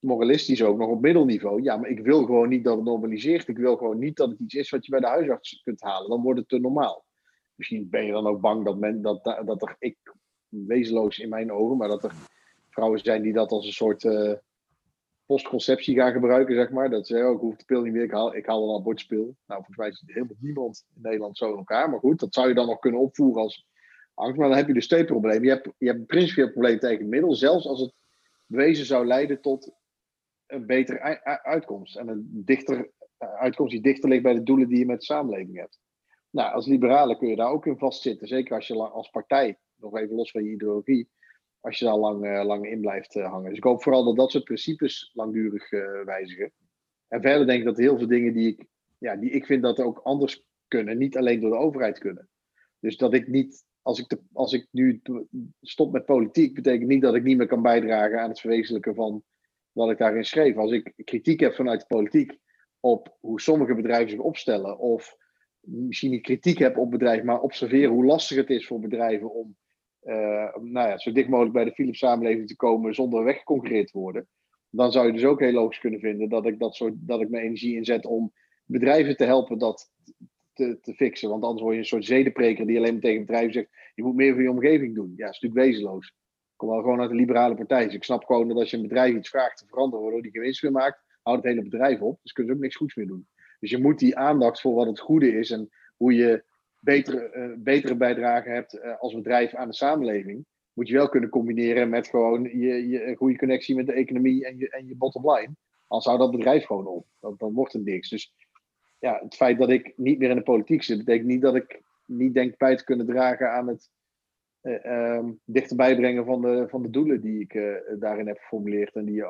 moralistisch ook nog op middelniveau. Ja, maar ik wil gewoon niet dat het normaliseert. Ik wil gewoon niet dat het iets is wat je bij de huisarts kunt halen. Dan wordt het te normaal. Misschien ben je dan ook bang dat, men, dat, dat er, ik, wezenloos in mijn ogen, maar dat er vrouwen zijn die dat als een soort. Uh, postconceptie gaan gebruiken, zeg maar. Dat ze, oh, ik hoef de pil niet meer, ik haal, ik haal een abortuspil. Nou, volgens mij is helemaal niemand in Nederland zo in elkaar. Maar goed, dat zou je dan nog kunnen opvoeren als angst. Maar dan heb je dus twee problemen. Je hebt, je hebt een principieel probleem tegen het middel, zelfs als het bewezen zou leiden tot een betere uitkomst. En een dichter, eh, uitkomst die dichter ligt bij de doelen die je met de samenleving hebt. Nou, als liberalen kun je daar ook in vastzitten. Zeker als je als partij, nog even los van je ideologie, als je daar lang, uh, lang in blijft uh, hangen. Dus ik hoop vooral dat dat soort principes langdurig wijzigen. En verder denk ik dat heel veel dingen die ik, ja, die ik vind dat ook anders kunnen, niet alleen door de overheid kunnen. Dus dat ik niet, als ik, de, als ik nu stop met politiek, betekent niet dat ik niet meer kan bijdragen aan het verwezenlijken van wat ik daarin schreef. Als ik kritiek heb vanuit de politiek op hoe sommige bedrijven zich opstellen, of misschien niet kritiek heb op bedrijven, maar observeren hoe lastig het is voor bedrijven om uh, nou ja, zo dicht mogelijk bij de Philips samenleving te komen zonder weggeconcurreerd te worden. Dan zou je dus ook heel logisch kunnen vinden dat ik, dat, soort, dat ik mijn energie inzet om bedrijven te helpen dat te, te fixen. Want anders word je een soort zedenpreker die alleen maar tegen bedrijven zegt: je moet meer voor je omgeving doen. Ja, dat is natuurlijk wezenloos. Kom wel gewoon uit de liberale partij. Dus ik snap gewoon dat als je een bedrijf iets vraagt te veranderen, waardoor die gewinst weer maakt, houdt het hele bedrijf op. Dus kunnen ze ook niks goeds meer doen. Dus je moet die aandacht voor wat het goede is en hoe je betere, uh, betere bijdrage hebt uh, als bedrijf aan de samenleving, moet je wel kunnen combineren met gewoon je, je, goede connectie met de economie en je, en je bottom line. Anders houdt dat bedrijf gewoon op. Dan, dan wordt het niks. Dus ja, het feit dat ik niet meer in de politiek zit, betekent niet dat ik niet denk bij te kunnen dragen aan het um, dichterbij brengen van de, van de doelen die ik daarin heb geformuleerd en die je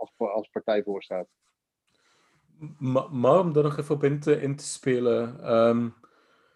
als, als partij voorstaat. Maar, maar om daar nog even op in te, spelen. Um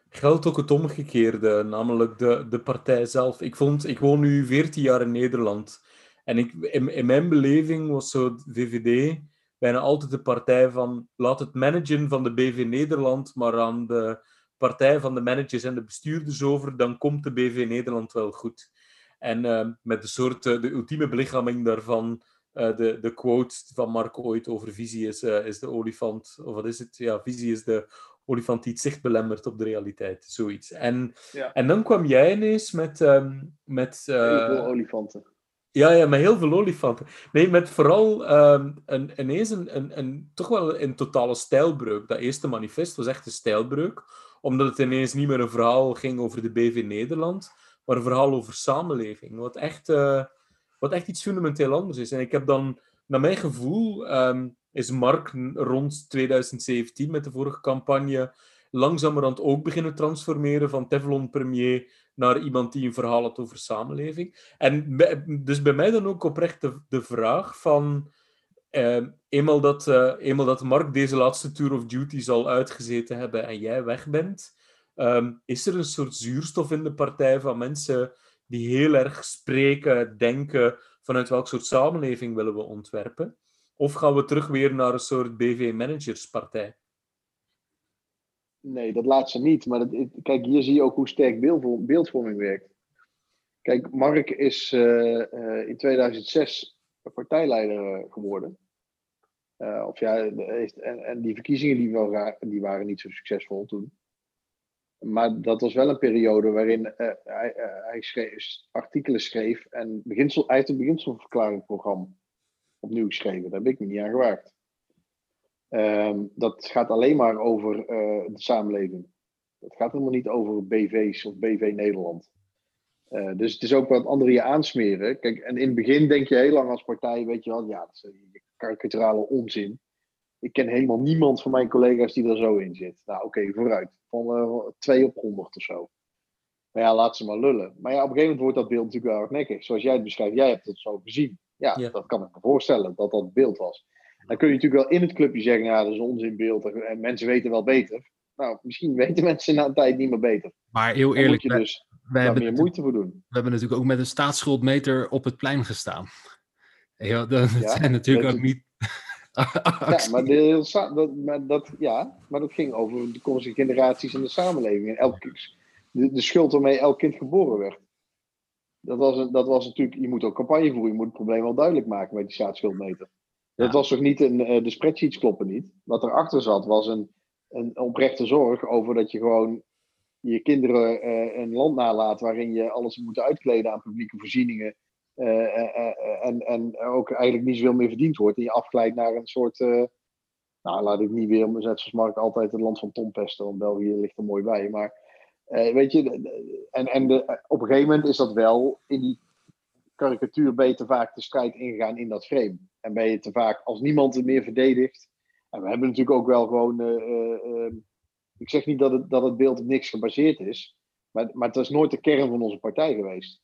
geldt ook het omgekeerde, namelijk de, de partij zelf. Ik, vond, ik woon nu 14 jaar in Nederland. En ik, in, in mijn beleving was zo VVD bijna altijd de partij van laat het managen van de BV Nederland maar aan de partij van de managers en de bestuurders over, dan komt de BV Nederland wel goed. En uh, met de soort, uh, de ultieme belichaming daarvan, uh, de, de quote van Mark ooit over visie is, is de olifant, of wat is het? Ja, visie is de olifant die het zicht belemmert op de realiteit, zoiets. En, en dan kwam jij ineens met... Um, met uh... olifanten. Ja, ja, met heel veel olifanten. Nee, met vooral um, een, ineens een, een, een, toch wel een totale stijlbreuk. Dat eerste manifest was echt een stijlbreuk, omdat het ineens niet meer een verhaal ging over de BV Nederland, maar een verhaal over samenleving. Wat echt, uh, wat echt iets fundamenteel anders is. En ik heb dan, naar mijn gevoel, um, is Mark rond 2017 met de vorige campagne langzamerhand ook beginnen transformeren van Teflon Premier naar iemand die een verhaal had over samenleving. En dus bij mij dan ook oprecht de vraag van... Uh, eenmaal, dat, eenmaal dat Mark deze laatste Tour of Duty zal uitgezeten hebben en jij weg bent, um, is er een soort zuurstof in de partij van mensen die heel erg spreken, denken vanuit welk soort samenleving willen we ontwerpen? Of gaan we terug weer naar een soort BV-managerspartij? Nee, dat laat ze niet. Maar dat, kijk, hier zie je ook hoe sterk beeldvorming werkt. Kijk, Mark is uh, uh, in 2006 partijleider eh, geworden. Uh, of ja, en, en, die verkiezingen die, wel, die waren niet zo succesvol toen. Maar dat was wel een periode waarin hij, hij schreef, artikelen schreef en beginsel, hij heeft een beginselverklaringprogramma opnieuw geschreven. Daar heb ik me niet aan gewaagd. Um, dat gaat alleen maar over de samenleving. Het gaat helemaal niet over BV's of BV Nederland. Dus het is ook wat anderen je aansmeren. Kijk, en in het begin denk je heel lang als partij, weet je wel, ja, dat is karikaturale onzin. Ik ken helemaal niemand van mijn collega's die er zo in zit. Nou, oké, okay, vooruit. Van uh, twee op honderd of zo. Maar ja, laat ze maar lullen. Maar ja, op een gegeven moment wordt dat beeld natuurlijk wel hardnekkig. Zoals jij het beschrijft, jij hebt het zo gezien. Ja, ja, dat kan ik me voorstellen dat dat het beeld was. Dan kun je natuurlijk wel in het clubje zeggen, ja, dat is onzinbeeld en mensen weten wel beter. Nou, misschien weten (laughs) mensen na een tijd niet meer beter. Maar heel eerlijk, je dus wij, daar meer moeite voor doen. We hebben natuurlijk ook met een staatsschuldmeter op het plein gestaan. Ja, dat ja, zijn natuurlijk ook niet... (laughs) ja, maar, de, dat, maar, dat, ja, maar dat ging over de toekomstige generaties in de samenleving. En elk, de, de schuld waarmee elk kind geboren werd. Dat was, dat was natuurlijk, je moet ook campagne voeren, je moet het probleem wel duidelijk maken met die staatsschuldmeter. Dat was toch niet een, uh, de spreadsheets kloppen niet. Wat erachter zat was een, een oprechte zorg over dat je gewoon je kinderen uh, een land nalaat waarin je alles moet uitkleden aan publieke voorzieningen. Uh, en, en ook eigenlijk niet zoveel meer verdiend wordt. En je afglijdt naar een soort. nou, laat ik niet weer, net zoals Mark altijd het land van Tom pesten, want België ligt er mooi bij. Maar weet je, en, en de, op een gegeven moment is dat wel in die karikatuur beter vaak de strijd ingegaan in dat frame. En ben je te vaak, als niemand het meer verdedigt. En we hebben natuurlijk ook wel gewoon. Uh, ik zeg niet dat het, dat het beeld op niks gebaseerd is. Maar, maar het is nooit de kern van onze partij geweest.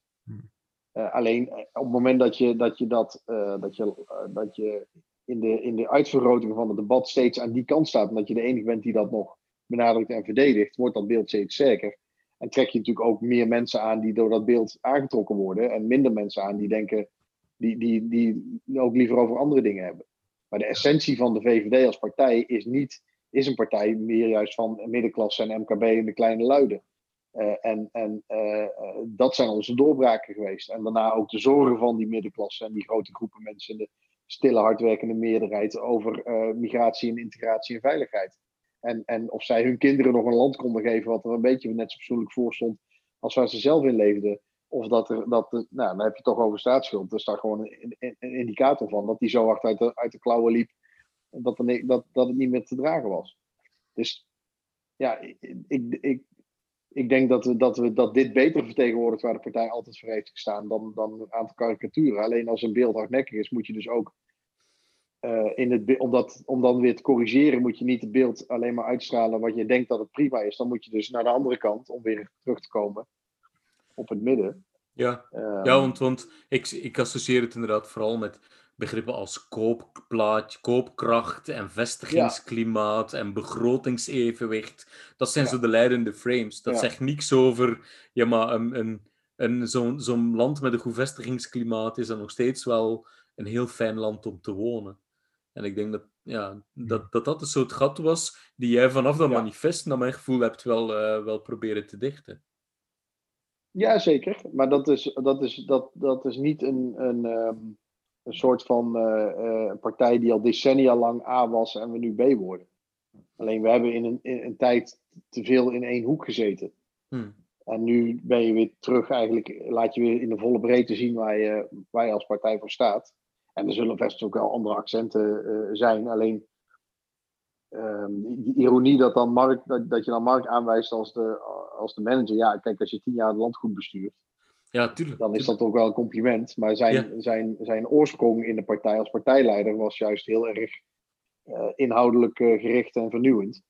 Uh, alleen op het moment dat je dat, je dat, dat, je, dat je in de, in de uitvergroting van het debat steeds aan die kant staat. En dat je de enige bent die dat nog benadrukt en verdedigt, wordt dat beeld steeds sterker. En trek je natuurlijk ook meer mensen aan die door dat beeld aangetrokken worden. En minder mensen aan die denken, die, die, die ook liever over andere dingen hebben. Maar de essentie van de VVD als partij is niet, is een partij meer juist van middenklasse en MKB en de kleine luiden. Uh, en en uh, dat zijn onze doorbraken geweest. En daarna ook de zorgen van die middenklasse en die grote groepen mensen, de stille, hardwerkende meerderheid over migratie en integratie en veiligheid. En, en of zij hun kinderen nog een land konden geven wat er een beetje net zo persoonlijk voor stond als waar ze zelf in leefden. Of dat er, dat, nou, dan heb je toch over staatsschuld. Er staat gewoon een, indicator van dat die zo hard uit de, uit de klauwen liep. Dat, dat, dat het niet meer te dragen was. Dus ja, ik, ik, ik denk dat, we, dat, we, dat dit beter vertegenwoordigt waar de partij altijd voor heeft gestaan dan, dan een aantal karikaturen. Alleen als een beeld hardnekkig is, moet je dus ook uh, in het, om, dat, om dan weer te corrigeren, moet je niet het beeld alleen maar uitstralen wat je denkt dat het prima is. Dan moet je dus naar de andere kant om weer terug te komen op het midden. Ja, um, ja want, want ik, ik associeer het inderdaad vooral met begrippen als koopplaat, koopkracht en vestigingsklimaat ja. en begrotingsevenwicht. Dat zijn ja. zo de leidende frames. Dat ja. zegt niks over, ja, maar een, een, een, zo'n zo'n land met een goed vestigingsklimaat is dan nog steeds wel een heel fijn land om te wonen. En ik denk dat ja, dat, dat, dat een soort gat was die jij vanaf dat manifest, naar mijn gevoel, hebt wel, uh, wel proberen te dichten. Ja, zeker. Maar dat is, dat is, dat, dat is niet een, een, um, een soort van uh, partij die al decennia lang A was en we nu B worden. Alleen we hebben in een, in een tijd te veel in één hoek gezeten. Hmm. En nu ben je weer terug, eigenlijk laat je weer in de volle breedte zien waar je, waar je als partij voor staat. En er zullen best ook wel andere accenten uh, zijn. Alleen um, die ironie dat, dan Mark, dat, dat je dan Mark aanwijst als de, als de manager. Ja, kijk, als je tien jaar het land goed bestuurt, ja, tuurlijk, dan is dat ook wel een compliment. Maar zijn, zijn, zijn oorsprong in de partij als partijleider was juist heel erg uh, inhoudelijk uh, gericht en vernieuwend.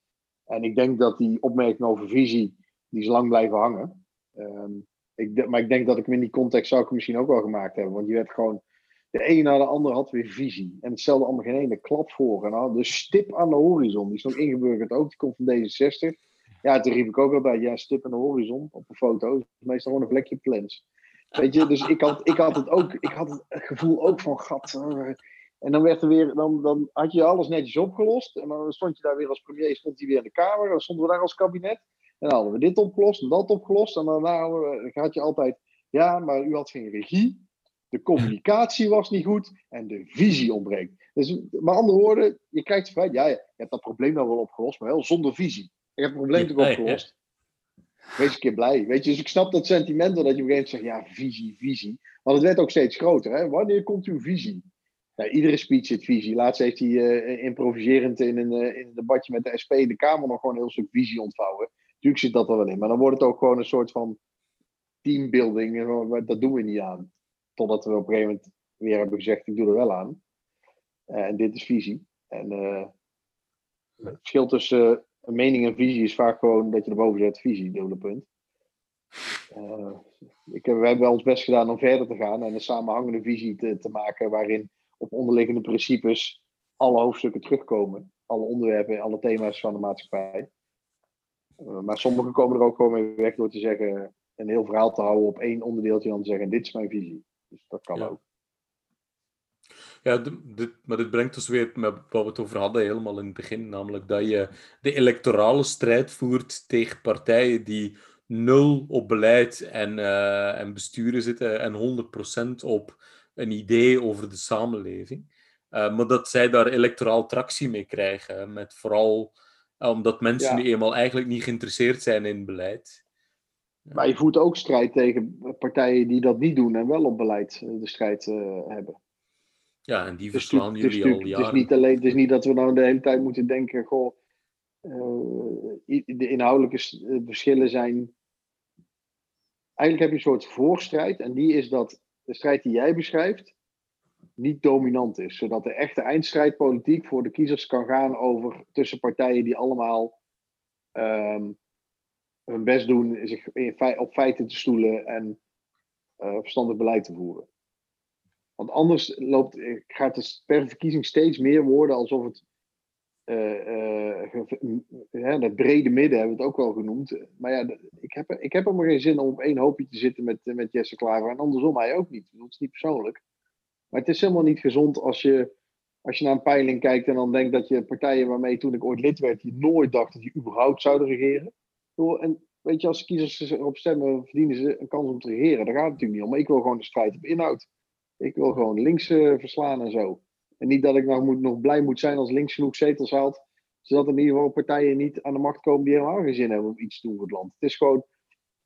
En ik denk dat die opmerking over visie, die is lang blijven hangen. Um, ik, maar ik denk dat ik hem in die context zou ik misschien ook wel gemaakt hebben. Want je werd gewoon de een na de ander had weer visie. En het stelde allemaal geen ene klap voor. En nou, de stip aan de horizon, die is nog ingeburgerd ook, die komt van D66. Ja, toen riep ik ook altijd, ja, stip aan de horizon op een foto. is meestal gewoon een vlekje plans. Weet je, dus ik had, ik had het ook, ik had het gevoel ook van, gat. Eh, en dan werd er weer, dan, dan had je alles netjes opgelost. En dan stond je daar weer als premier, stond hij weer in de Kamer. Dan stonden we daar als kabinet. En dan hadden we dit opgelost en dat opgelost. En daarna had je altijd, ja, maar u had geen regie de communicatie was niet goed en de visie ontbreekt. Dus met andere woorden, je krijgt het ja, je hebt dat probleem nou wel opgelost, maar wel zonder visie. Je hebt het probleem toch opgelost. Wees een keer blij. Weet je, dus ik snap dat sentiment dat je op een gegeven moment zegt, ja, visie, visie. Want het werd ook steeds groter. Hè? Wanneer komt uw visie? Ja, iedere speech zit visie. Laatst heeft hij uh, improviserend in een, uh, in een debatje met de SP de Kamer nog gewoon een heel stuk visie ontvouwen. Natuurlijk zit dat er wel in. Maar dan wordt het ook gewoon een soort van teambuilding. Dat doen we niet aan. Totdat we op een gegeven moment weer hebben gezegd, ik doe er wel aan. Uh, en dit is visie. En het verschil tussen uh, mening en visie is vaak gewoon dat je erboven zet, visie, dubbele punt. ik heb, we hebben wel ons best gedaan om verder te gaan en een samenhangende visie te, te maken waarin op onderliggende principes alle hoofdstukken terugkomen. Alle onderwerpen, alle thema's van de maatschappij. maar sommige komen er ook gewoon mee weg door te zeggen, een heel verhaal te houden op één onderdeeltje en dan te zeggen, dit is mijn visie. Dus dat kan ook. Ja, dit, maar dit brengt ons weer met wat we het over hadden helemaal in het begin, namelijk dat je de electorale strijd voert tegen partijen die nul op beleid en, uh, en besturen zitten en 100% op een idee over de samenleving. Uh, maar dat zij daar electoraal tractie mee krijgen, met vooral uh, omdat mensen nu eenmaal eigenlijk niet geïnteresseerd zijn in beleid. Maar je voert ook strijd tegen partijen die dat niet doen en wel op beleid eh, de strijd uh, hebben. Ja, en die verslaan dus, jullie al jaren. Het is, niet alleen, het is niet dat we nou de hele tijd moeten denken, goh, uh, de inhoudelijke verschillen zijn... Eigenlijk heb je een soort voorstrijd en die is dat de strijd die jij beschrijft niet dominant is. Zodat de echte eindstrijd politiek voor de kiezers kan gaan over tussen partijen die allemaal... Um, hun best doen, zich op feiten te stoelen en uh, verstandig beleid te voeren. Want anders loopt, gaat het per verkiezing steeds meer worden alsof het. Uh, dat brede midden hebben we het ook wel genoemd. Maar ja, ik heb, ik heb helemaal geen zin om op één hoopje te zitten met, met Jesse Klaver. En andersom, hij ook niet. Dat is niet persoonlijk. Maar het is helemaal niet gezond als je, als je naar een peiling kijkt en dan denkt dat je partijen waarmee toen ik ooit lid werd, die nooit dacht dat die überhaupt zouden regeren. En weet je, als kiezers erop stemmen, verdienen ze een kans om te regeren. Daar gaat het natuurlijk niet om. Maar ik wil gewoon de strijd op inhoud. Ik wil gewoon links uh, verslaan en zo. En niet dat ik nog, moet, nog blij moet zijn als links genoeg zetels haalt. Zodat in ieder geval partijen niet aan de macht komen die helemaal geen zin hebben om iets te doen voor het land. Het is gewoon,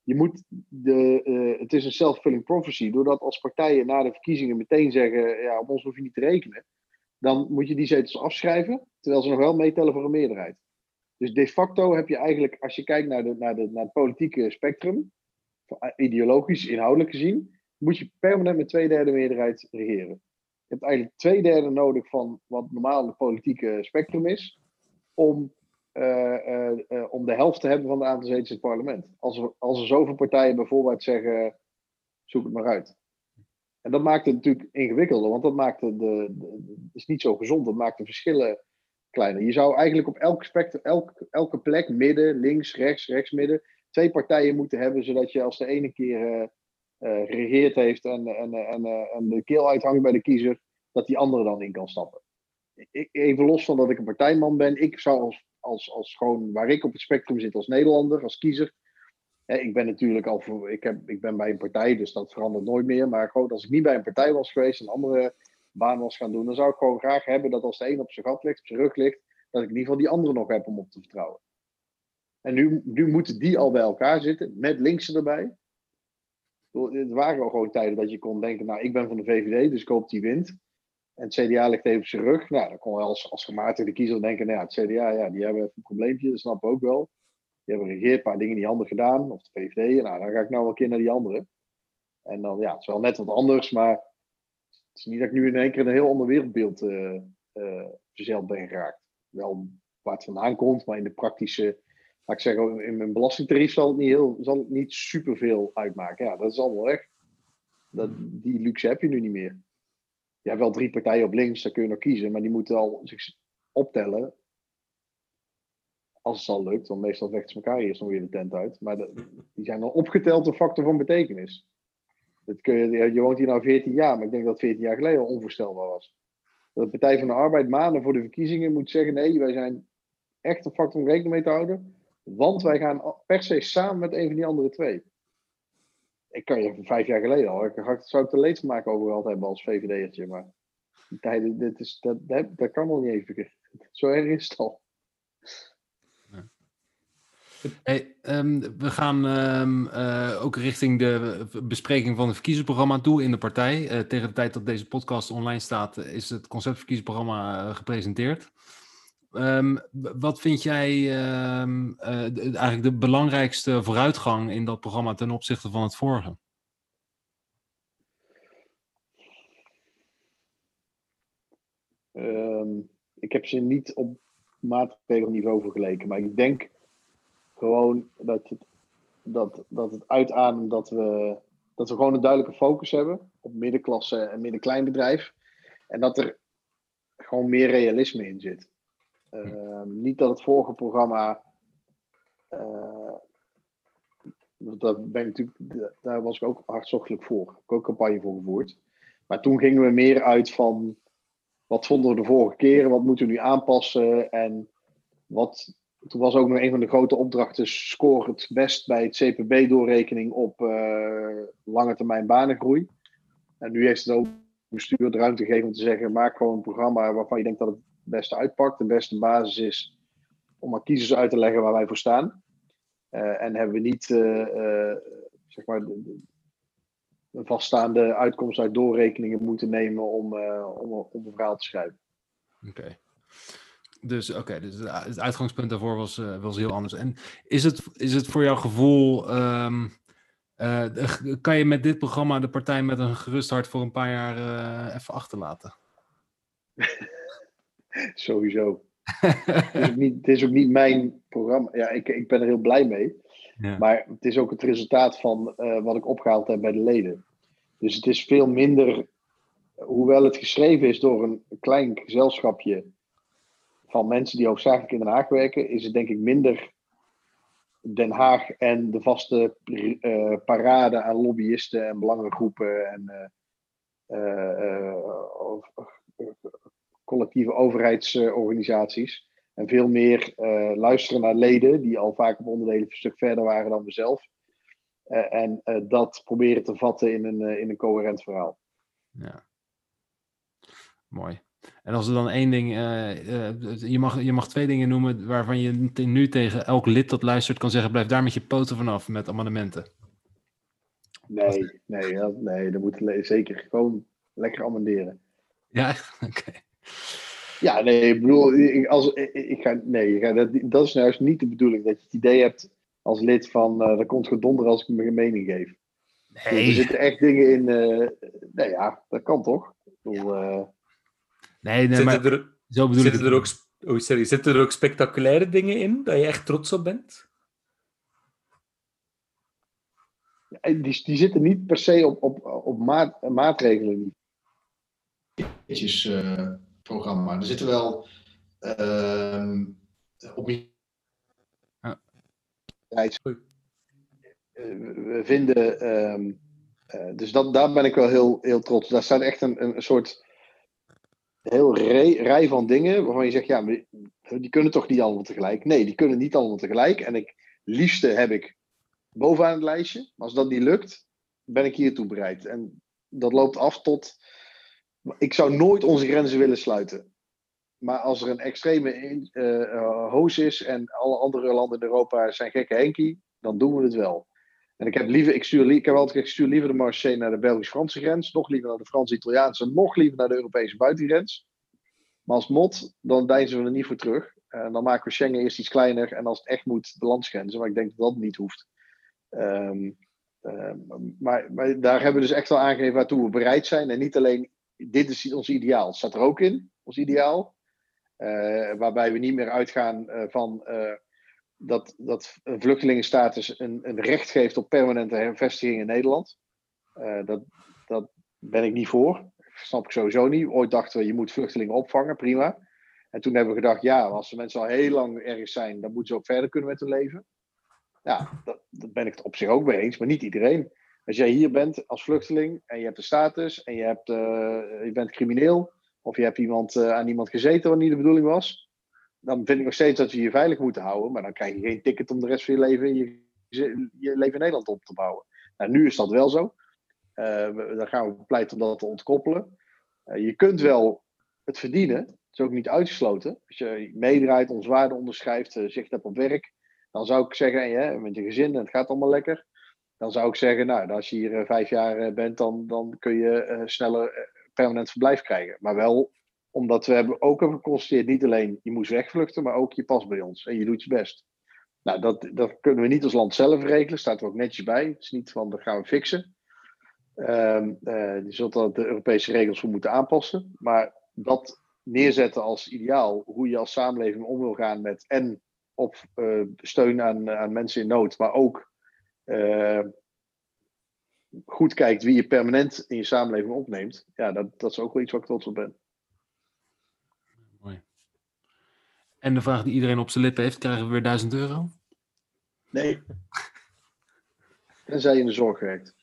je moet de, uh, het is een self-fulfilling prophecy. Doordat als partijen na de verkiezingen meteen zeggen, ja, op ons hoef je niet te rekenen. Dan moet je die zetels afschrijven, terwijl ze nog wel meetellen voor een meerderheid. Dus de facto heb je eigenlijk, als je kijkt naar, de, naar, de, naar het politieke spectrum, ideologisch, inhoudelijk gezien, moet je permanent met twee derde meerderheid regeren. Je hebt eigenlijk twee derde nodig van wat normaal het politieke spectrum is, om, uh, de helft te hebben van de aantal zetels in het parlement. Als er, als er zoveel partijen bijvoorbeeld zeggen, zoek het maar uit. En dat maakt het natuurlijk ingewikkelder, want dat maakt de, is niet zo gezond. Dat maakt de verschillen kleiner. Je zou eigenlijk op elk spectrum, elk, elke plek, midden, links, rechts, rechts, midden, twee partijen moeten hebben, zodat je als de ene keer geregeerd heeft en, en, en, en de keel uithangt bij de kiezer, dat die andere dan in kan stappen. Ik, even los van dat ik een partijman ben, ik zou als, als, als gewoon waar ik op het spectrum zit als Nederlander, als kiezer, ik ben natuurlijk al voor, ik, heb, ik ben bij een partij, dus dat verandert nooit meer. Maar gewoon als ik niet bij een partij was geweest, een andere baan was gaan doen, dan zou ik gewoon graag hebben dat als de een op zijn gat ligt, op zijn rug ligt, dat ik in ieder geval die andere nog heb om op te vertrouwen. En nu, nu moeten die al bij elkaar zitten, met linkse erbij. Het waren al gewoon tijden dat je kon denken, nou, ik ben van de VVD, dus ik hoop die wint. En het CDA ligt even op zijn rug. Nou, dan kon je als, als gematigde kiezer denken, nou ja, het CDA, ja, die hebben even een probleempje, dat snap ik ook wel. Die hebben regeerd, een paar dingen niet handig gedaan, of de VVD. Nou, dan ga ik nou wel een keer naar die andere. En dan, ja, het is wel net wat anders, maar het is niet dat ik nu in één keer een heel ander wereldbeeld uh, ben geraakt. Wel waar het vandaan komt, maar in de praktische, laat ik zeggen, in mijn belastingtarief zal het niet, heel, zal het niet superveel uitmaken. Ja, dat is allemaal weg. Dat, die luxe heb je nu niet meer. Je hebt wel drie partijen op links, daar kun je nog kiezen, maar die moeten al zich optellen. Als het al lukt, want meestal vechten ze elkaar eerst nog weer de tent uit. Maar die zijn dan opgeteld een factor van betekenis. Dat kun je, je woont hier nou 14 jaar, maar ik denk dat 14 jaar geleden al onvoorstelbaar was. Dat de Partij van de Arbeid maanden voor de verkiezingen moet zeggen: nee, wij zijn echt een factor om rekening mee te houden. Want wij gaan per se samen met een van die andere twee. Ik kan je vijf jaar geleden al, ik zou ik leed maken overal hebben als VVD'ertje. Maar tijden, dit is, dat, dat, dat kan nog niet even. (laughs) Zo erg is het al. Hey, um, we gaan um, uh, ook richting de bespreking van het verkiezingsprogramma toe in de partij. Uh, tegen de tijd dat deze podcast online staat, is het conceptverkiezingsprogramma uh, gepresenteerd. Um, wat vind jij de, eigenlijk de belangrijkste vooruitgang in dat programma ten opzichte van het vorige? ik heb ze niet op maatregelniveau vergeleken, maar ik denk gewoon dat het, dat, dat het uitademt dat we, dat we gewoon een duidelijke focus hebben op middenklasse en middenkleinbedrijf. En dat er gewoon meer realisme in zit. Uh, niet dat het vorige programma. Uh, dat ben ik natuurlijk, daar was ik ook hartstochtelijk voor. Ik heb ook campagne voor gevoerd. Maar toen gingen we meer uit van wat vonden we de vorige keren, wat moeten we nu aanpassen en wat, toen was ook nog een van de grote opdrachten: score het best bij het CPB-doorrekening op uh, lange termijn banengroei. En nu heeft het ook bestuur de ruimte gegeven om te zeggen: maak gewoon een programma waarvan je denkt dat het het beste uitpakt, de beste basis is om aan kiezers uit te leggen waar wij voor staan. Uh, en hebben we niet uh, zeg maar de, vaststaande uitkomst uit doorrekeningen moeten nemen om, om, om een verhaal te schrijven. Oké. Dus oké, dus het uitgangspunt daarvoor was, was heel anders. En is het, is het voor jouw gevoel, um, uh, kan je met dit programma de partij met een gerust hart voor een paar jaar uh, even achterlaten? (laughs) Sowieso. (laughs) het, is niet, het, is ook niet, mijn programma. Ja, ik, ik ben er heel blij mee. Ja. Maar het is ook het resultaat van wat ik opgehaald heb bij de leden. Dus het is veel minder, hoewel het geschreven is door een klein gezelschapje van mensen die hoofdzakelijk in Den Haag werken, is het denk ik minder Den Haag en de vaste uh, parade aan lobbyisten en belangengroepen en uh, collectieve overheidsorganisaties. En veel meer luisteren naar leden die al vaak op onderdelen een stuk verder waren dan we zelf. en dat proberen te vatten in een, in een coherent verhaal. Ja. Mooi. En als er dan één ding, uh, uh, je, mag, je mag twee dingen noemen waarvan je nu tegen elk lid dat luistert kan zeggen, blijf daar met je poten vanaf met amendementen. Nee, nee, nee, dat moet zeker gewoon lekker amenderen. Ja, (laughs) oké. Ja, nee, ik bedoel, ik, als, ik, ga, nee, ik ga, dat, dat is nou juist niet de bedoeling, dat je het idee hebt als lid van, uh, dat komt gedonder als ik mijn mening geef. Nee. er zitten echt dingen in, uh, nee ja, dat kan toch? Ik bedoel, ja. Nee, nee, maar er, zo bedoel zitten ik er ook, oh, sorry, zitten er ook spectaculaire dingen in dat je echt trots op bent? Die, die zitten niet per se op, op, op maat, maatregelen. Uh, programma. Er zitten wel uh, op ja. We vinden, um, uh, dus dat, daar ben ik wel heel, heel trots. Daar staat echt een, een soort heel rij, van dingen waarvan je zegt, ja, die kunnen toch niet allemaal tegelijk? Nee, die kunnen niet allemaal tegelijk. En ik liefste heb ik bovenaan het lijstje. Maar als dat niet lukt, ben ik hiertoe bereid. En dat loopt af tot. Ik zou nooit onze grenzen willen sluiten. maar als er een extreme uh, hoos is en alle andere landen in Europa zijn gekke Henkie, dan doen we het wel. En ik heb liever, ik stuur, ik heb altijd, stuur liever de Marseille naar de Belgisch-Franse grens, nog liever naar de Frans-Italiaanse, nog liever naar de Europese buitengrens. Maar als mot, dan deinzen we er niet voor terug. En dan maken we Schengen eerst iets kleiner en als het echt moet, de landsgrenzen. Maar ik denk dat dat niet hoeft. Ehm, ehm, maar, maar, daar hebben we dus echt wel aangegeven waartoe we bereid zijn. En niet alleen, dit is ons ideaal. Het staat er ook in, ons ideaal. Uh, waarbij we niet meer uitgaan uh, van uh, dat, dat een vluchtelingenstatus een, een recht geeft op permanente hervestiging in Nederland. dat, dat ben ik niet voor. snap ik sowieso niet. Ooit dachten we, je moet vluchtelingen opvangen, prima. En toen hebben we gedacht, ja, als de mensen al heel lang ergens zijn, dan moeten ze ook verder kunnen met hun leven. Ja, dat, dat ben ik het op zich ook mee eens, maar niet iedereen. Als jij hier bent als vluchteling en je hebt een status en je, hebt, uh, je bent crimineel, of je hebt iemand, uh, aan iemand gezeten wat niet de bedoeling was, dan vind ik nog steeds dat we je veilig moeten houden. Maar dan krijg je geen ticket om de rest van je leven je, je leven in Nederland op te bouwen. Nou, nu is dat wel zo. Uh, dan gaan we pleiten om dat te ontkoppelen. je kunt wel het verdienen, is ook niet uitgesloten. Als je meedraait, ons waarde onderschrijft, zicht hebt op werk, dan zou ik zeggen, en met je gezin en het gaat allemaal lekker, dan zou ik zeggen, nou, als je hier uh, vijf jaar uh, bent, dan, dan kun je sneller permanent verblijf krijgen. Maar wel omdat we hebben ook hebben geconstateerd, niet alleen je moest wegvluchten, maar ook je past bij ons en je doet je best. Nou, dat, dat kunnen we niet als land zelf regelen, staat er ook netjes bij. Het is niet van, dat gaan we fixen. Um, je zult er de Europese regels voor moeten aanpassen. Maar dat neerzetten als ideaal hoe je als samenleving om wil gaan met en op steun aan, aan mensen in nood, maar ook goed kijkt wie je permanent in je samenleving opneemt. Ja, dat, dat is ook wel iets waar ik trots op ben. Mooi. En de vraag die iedereen op zijn lippen heeft, krijgen we weer 1000 euro? Nee. Tenzij je in de zorg werkt.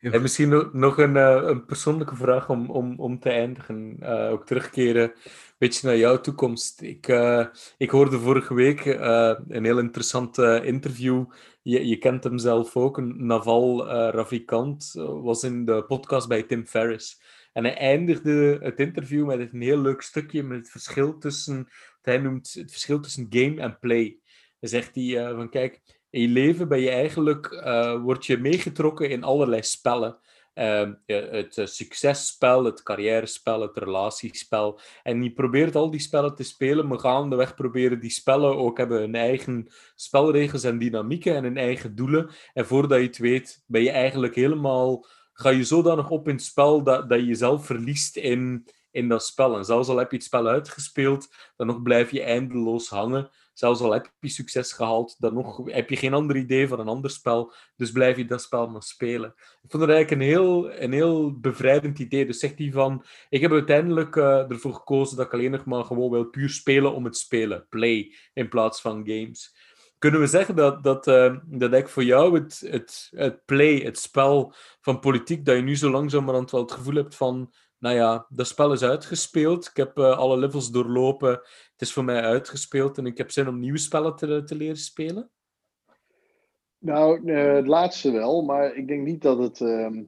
En misschien nog een, uh, een persoonlijke vraag om, om, om te eindigen. Uh, ook terugkeren beetje naar jouw toekomst. Ik, uh, ik hoorde vorige week een heel interessant interview. Je, je kent hem zelf ook. Naval Ravikant was in de podcast bij Tim Ferriss. En hij eindigde het interview met een heel leuk stukje met het verschil tussen, hij noemt het verschil tussen game en play. Dan zegt hij van kijk, in je leven ben je eigenlijk, word je meegetrokken in allerlei spellen. Uh, het uh, successpel, het carrièrespel, het relatiespel. En je probeert al die spellen te spelen, maar gaandeweg proberen die spellen ook hebben hun eigen spelregels en dynamieken en hun eigen doelen. En voordat je het weet, ben je eigenlijk helemaal, ga je zodanig op in het spel dat, dat je jezelf verliest in, in dat spel. En zelfs al heb je het spel uitgespeeld, dan nog blijf je eindeloos hangen. Zelfs al heb je succes gehaald, dan nog heb je geen ander idee van een ander spel. Dus blijf je dat spel maar spelen. Ik vond het eigenlijk een heel, een heel bevrijdend idee. Dus zegt hij van, ik heb uiteindelijk uh, ervoor gekozen dat ik alleen nog maar gewoon wil puur spelen om het spelen. Play, in plaats van games. Kunnen we zeggen dat, dat, uh, dat ik voor jou het, het, het play, het spel van politiek, dat je nu zo langzamerhand wel het gevoel hebt van nou ja, dat spel is uitgespeeld. Ik heb uh, alle levels doorlopen. Het is voor mij uitgespeeld en ik heb zin om nieuwe spellen te, te leren spelen. Nou, uh, het laatste wel, maar ik denk niet dat het. Uh,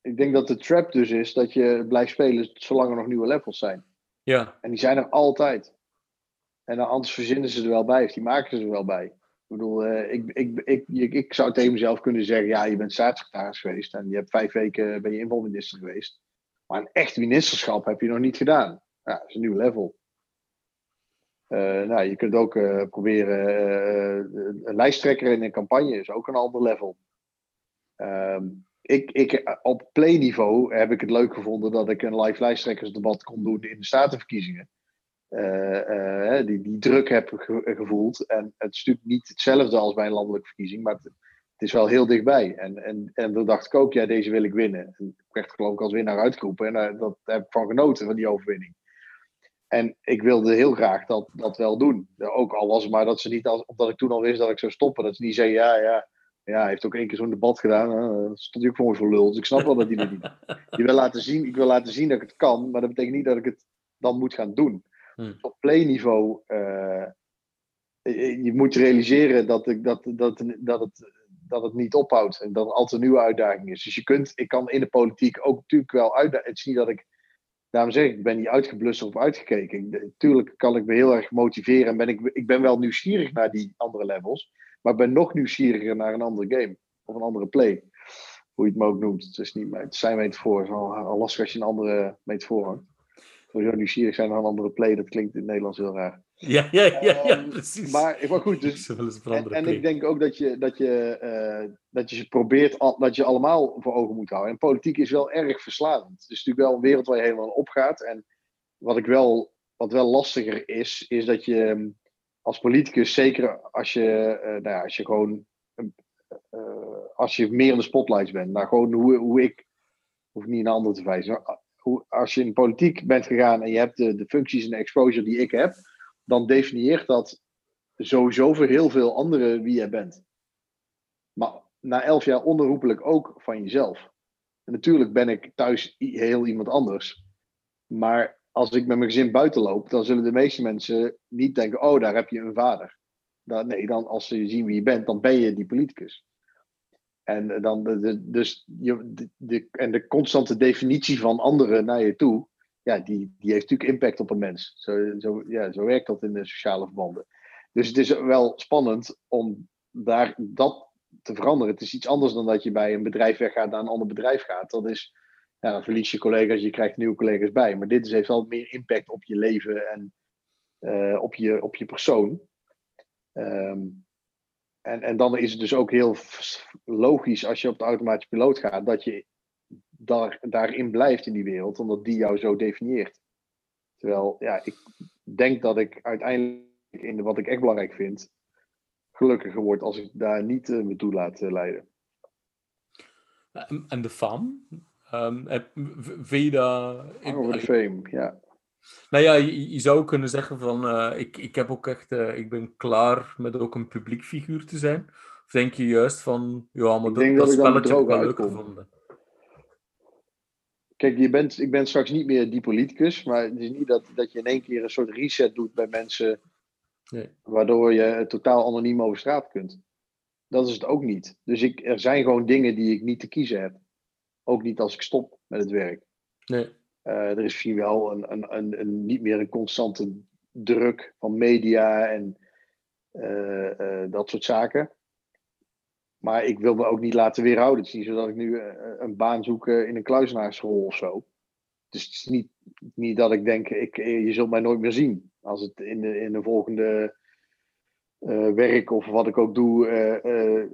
ik denk dat de trap dus is dat je blijft spelen zolang er nog nieuwe levels zijn. Ja. En die zijn er altijd. En dan anders verzinnen ze er wel bij, of die maken ze er wel bij. Ik bedoel, ik, ik, ik, ik, ik, zou tegen mezelf kunnen zeggen: ja, je bent staatssecretaris geweest en je hebt vijf weken ben je invalminister geweest. Maar een echt ministerschap heb je nog niet gedaan. Ja, dat is een nieuw level. Uh, nou, je kunt ook uh, proberen uh, een lijsttrekker in een campagne is ook een ander level. Ehm, ik, ik, op playniveau heb ik het leuk gevonden dat ik een live lijsttrekkersdebat kon doen in de statenverkiezingen. die, die druk heb gevoeld. En het natuurlijk niet hetzelfde als bij een landelijke verkiezing, maar het is wel heel dichtbij. En, en, en toen dacht ik ook, ja, deze wil ik winnen. En ik werd geloof ik als winnaar uitgeroepen. En daar, dat heb ik van genoten, van die overwinning. En ik wilde heel graag dat, dat wel doen. Ook al was het maar dat ze niet, als, omdat ik toen al wist dat ik zou stoppen, dat ze niet zeggen, ja, ja, ja, hij heeft ook één keer zo'n debat gedaan. Uh, stond hij ook voor me voor lul. Dus ik snap wel dat hij dat niet Je (laughs) wil laten zien, ik wil laten zien dat ik het kan, maar dat betekent niet dat ik het dan moet gaan doen. Hmm. Op playniveau, uh, je moet realiseren dat, ik, dat, dat, dat het dat het niet ophoudt en dat altijd een nieuwe uitdaging is. Dus je kunt, ik kan in de politiek ook natuurlijk wel uitdagen. Het is niet dat ik daarom zeg ik, ik ben niet uitgeblust of uitgekeken. Tuurlijk kan ik me heel erg motiveren en ben ik, ik ben wel nieuwsgierig naar die andere levels. Maar ik ben nog nieuwsgieriger naar een andere game. Of een andere play. Hoe je het me ook noemt. Het, is niet, het zijn metafoor. Al lastig als je een andere metafoor hangt. Sowieso nieuwsgierig zijn naar een andere play. Dat klinkt in het Nederlands heel raar. Ja, ja, ja, ja Ehm, precies. Maar, maar goed, dus (laughs) en, en ik denk ook dat je, dat je, eh, dat je ze probeert, al- dat je allemaal voor ogen moet houden. En politiek is wel erg verslavend. Het is natuurlijk wel een wereld waar je helemaal op gaat. En wat, ik wel, wat wel lastiger is, is dat je ehm, als politicus, zeker als je, eh, nou ja, als je gewoon, eh, als je meer in de spotlights bent, nou gewoon hoe, hoe ik, hoef niet naar anderen te wijzen, als je in politiek bent gegaan en je hebt de, de functies en de exposure die ik heb, dan definieert dat sowieso voor heel veel anderen wie jij bent. Maar na elf jaar onherroepelijk ook van jezelf. En natuurlijk ben ik thuis heel iemand anders. Maar als ik met mijn gezin buiten loop, dan zullen de meeste mensen niet denken: oh, daar heb je een vader. Nee, dan als ze zien wie je bent, dan ben je die politicus. En dan de, dus je, de, en de constante definitie van anderen naar je toe, ja, die, die heeft natuurlijk impact op een mens. Zo, zo, ja, zo werkt dat in de sociale verbanden. Dus het is wel spannend om daar dat te veranderen. Het is iets anders dan dat je bij een bedrijf weggaat naar een ander bedrijf gaat. Dat is, ja, dan verlies je collega's, je krijgt nieuwe collega's bij. Maar dit is, heeft wel meer impact op je leven en eh, op, je, op je persoon. Ehm, en, en dan is het dus ook heel logisch als je op de automatische piloot gaat, dat je daar, daarin blijft in die wereld, omdat die jou zo definieert. Terwijl, ja, ik denk dat ik uiteindelijk in de, wat ik echt belangrijk vind, gelukkiger word als ik daar niet eh, me toe laat eh, leiden. En, de fam? Ehm, dat... Hang over de fame, ja. Nou ja, je, je zou kunnen zeggen van, eh, ik, ik heb ook echt, eh, ik ben klaar met ook een publiek figuur te zijn. Of denk je juist van, ja, maar dat, dat spelletje heb ik wel leuk gevonden. Kijk, je bent, ik ben straks niet meer die politicus, maar het is niet dat, dat je in één keer een soort reset doet bij mensen, Nee. waardoor je totaal anoniem over straat kunt. Dat is het ook niet. Dus ik, er zijn gewoon dingen die ik niet te kiezen heb. Ook niet als ik stop met het werk. Nee. Eh, er is misschien wel een, een, een, een, niet meer een constante druk van media en eh, eh, dat soort zaken. Maar ik wil me ook niet laten weerhouden. Het is niet zo dat ik nu een baan zoek in een kluizenaarsrol of zo. Dus het is niet, niet dat ik denk, ik, je zult mij nooit meer zien. Als het in de, in de volgende werk of wat ik ook doe,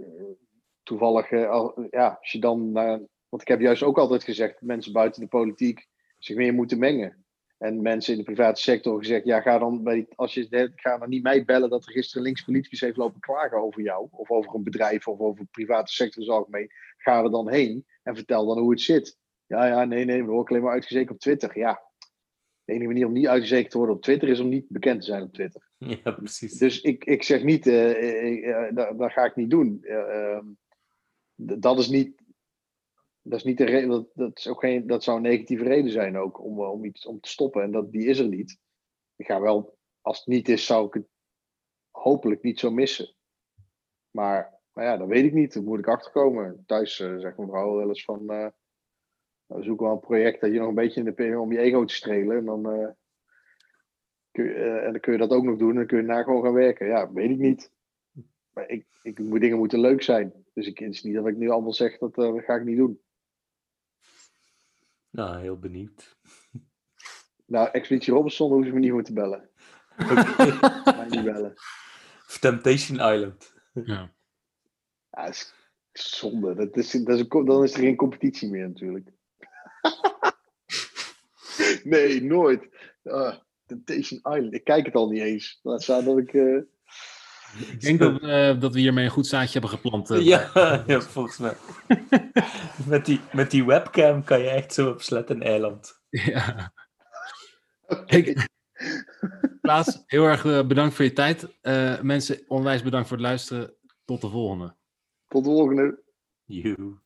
toevallig, al- ja, als je dan. Want ik heb juist ook altijd gezegd mensen buiten de politiek zich meer moeten mengen. En mensen in de private sector gezegd, ja, ga dan bij, als je ga dan niet mij bellen dat er gisteren links politicus heeft lopen klagen over jou, of over een bedrijf, of over de private sector in het algemeen. Ga er dan heen en vertel dan hoe het zit. Ja, ja, nee, nee, we worden alleen maar uitgezeken op Twitter. Ja, de enige manier om niet uitgezeken te worden op Twitter is om niet bekend te zijn op Twitter. (laughs) Ja, precies. Dus ik, ik zeg niet, eh, dat, dat ga ik niet doen. Eh, ehm, dat is niet, dat is niet de reden, dat, is ook geen, dat zou een negatieve reden zijn ook om, eh, om iets om te stoppen. En dat, die is er niet. Ik ga wel, als het niet is, zou ik het hopelijk niet zo missen. Maar, maar ja, dat weet ik niet. Daar moet ik achterkomen. Thuis eh, zegt mijn vrouw wel eens van, nou, zoek wel een project dat je nog een beetje in de om je ego te strelen. En dan, kun je, en dan kun je dat ook nog doen en dan kun je na gewoon gaan werken. Ja, weet ik niet. Maar ik, ik, dingen moeten leuk zijn. Dus ik, het is niet dat ik nu allemaal zeg dat dat ga ik niet doen. Nou, heel benieuwd. (laughs) Nou, Expeditie Robinson hoeven ze me niet voor te bellen. Oké. Mij niet bellen. (laughs) Of Temptation Island. Ja. Ja, dat is zonde. Dat is, dat is een, dan is er geen competitie meer natuurlijk. (laughs) nee, nooit. Ah, Temptation Island. Ik kijk het al niet eens. Laat staan dat ik... eh, Ik denk dat, eh, dat we hiermee een goed zaadje hebben geplant. eh. Ja, (laughs) ja, volgens mij. (laughs) met, die, met die webcam kan je echt zo op Sletten Eiland. Ja. Ik- Klaas, heel erg eh, bedankt voor je tijd. Eh, mensen, onwijs bedankt voor het luisteren. Tot de volgende. Tot de volgende. Joe.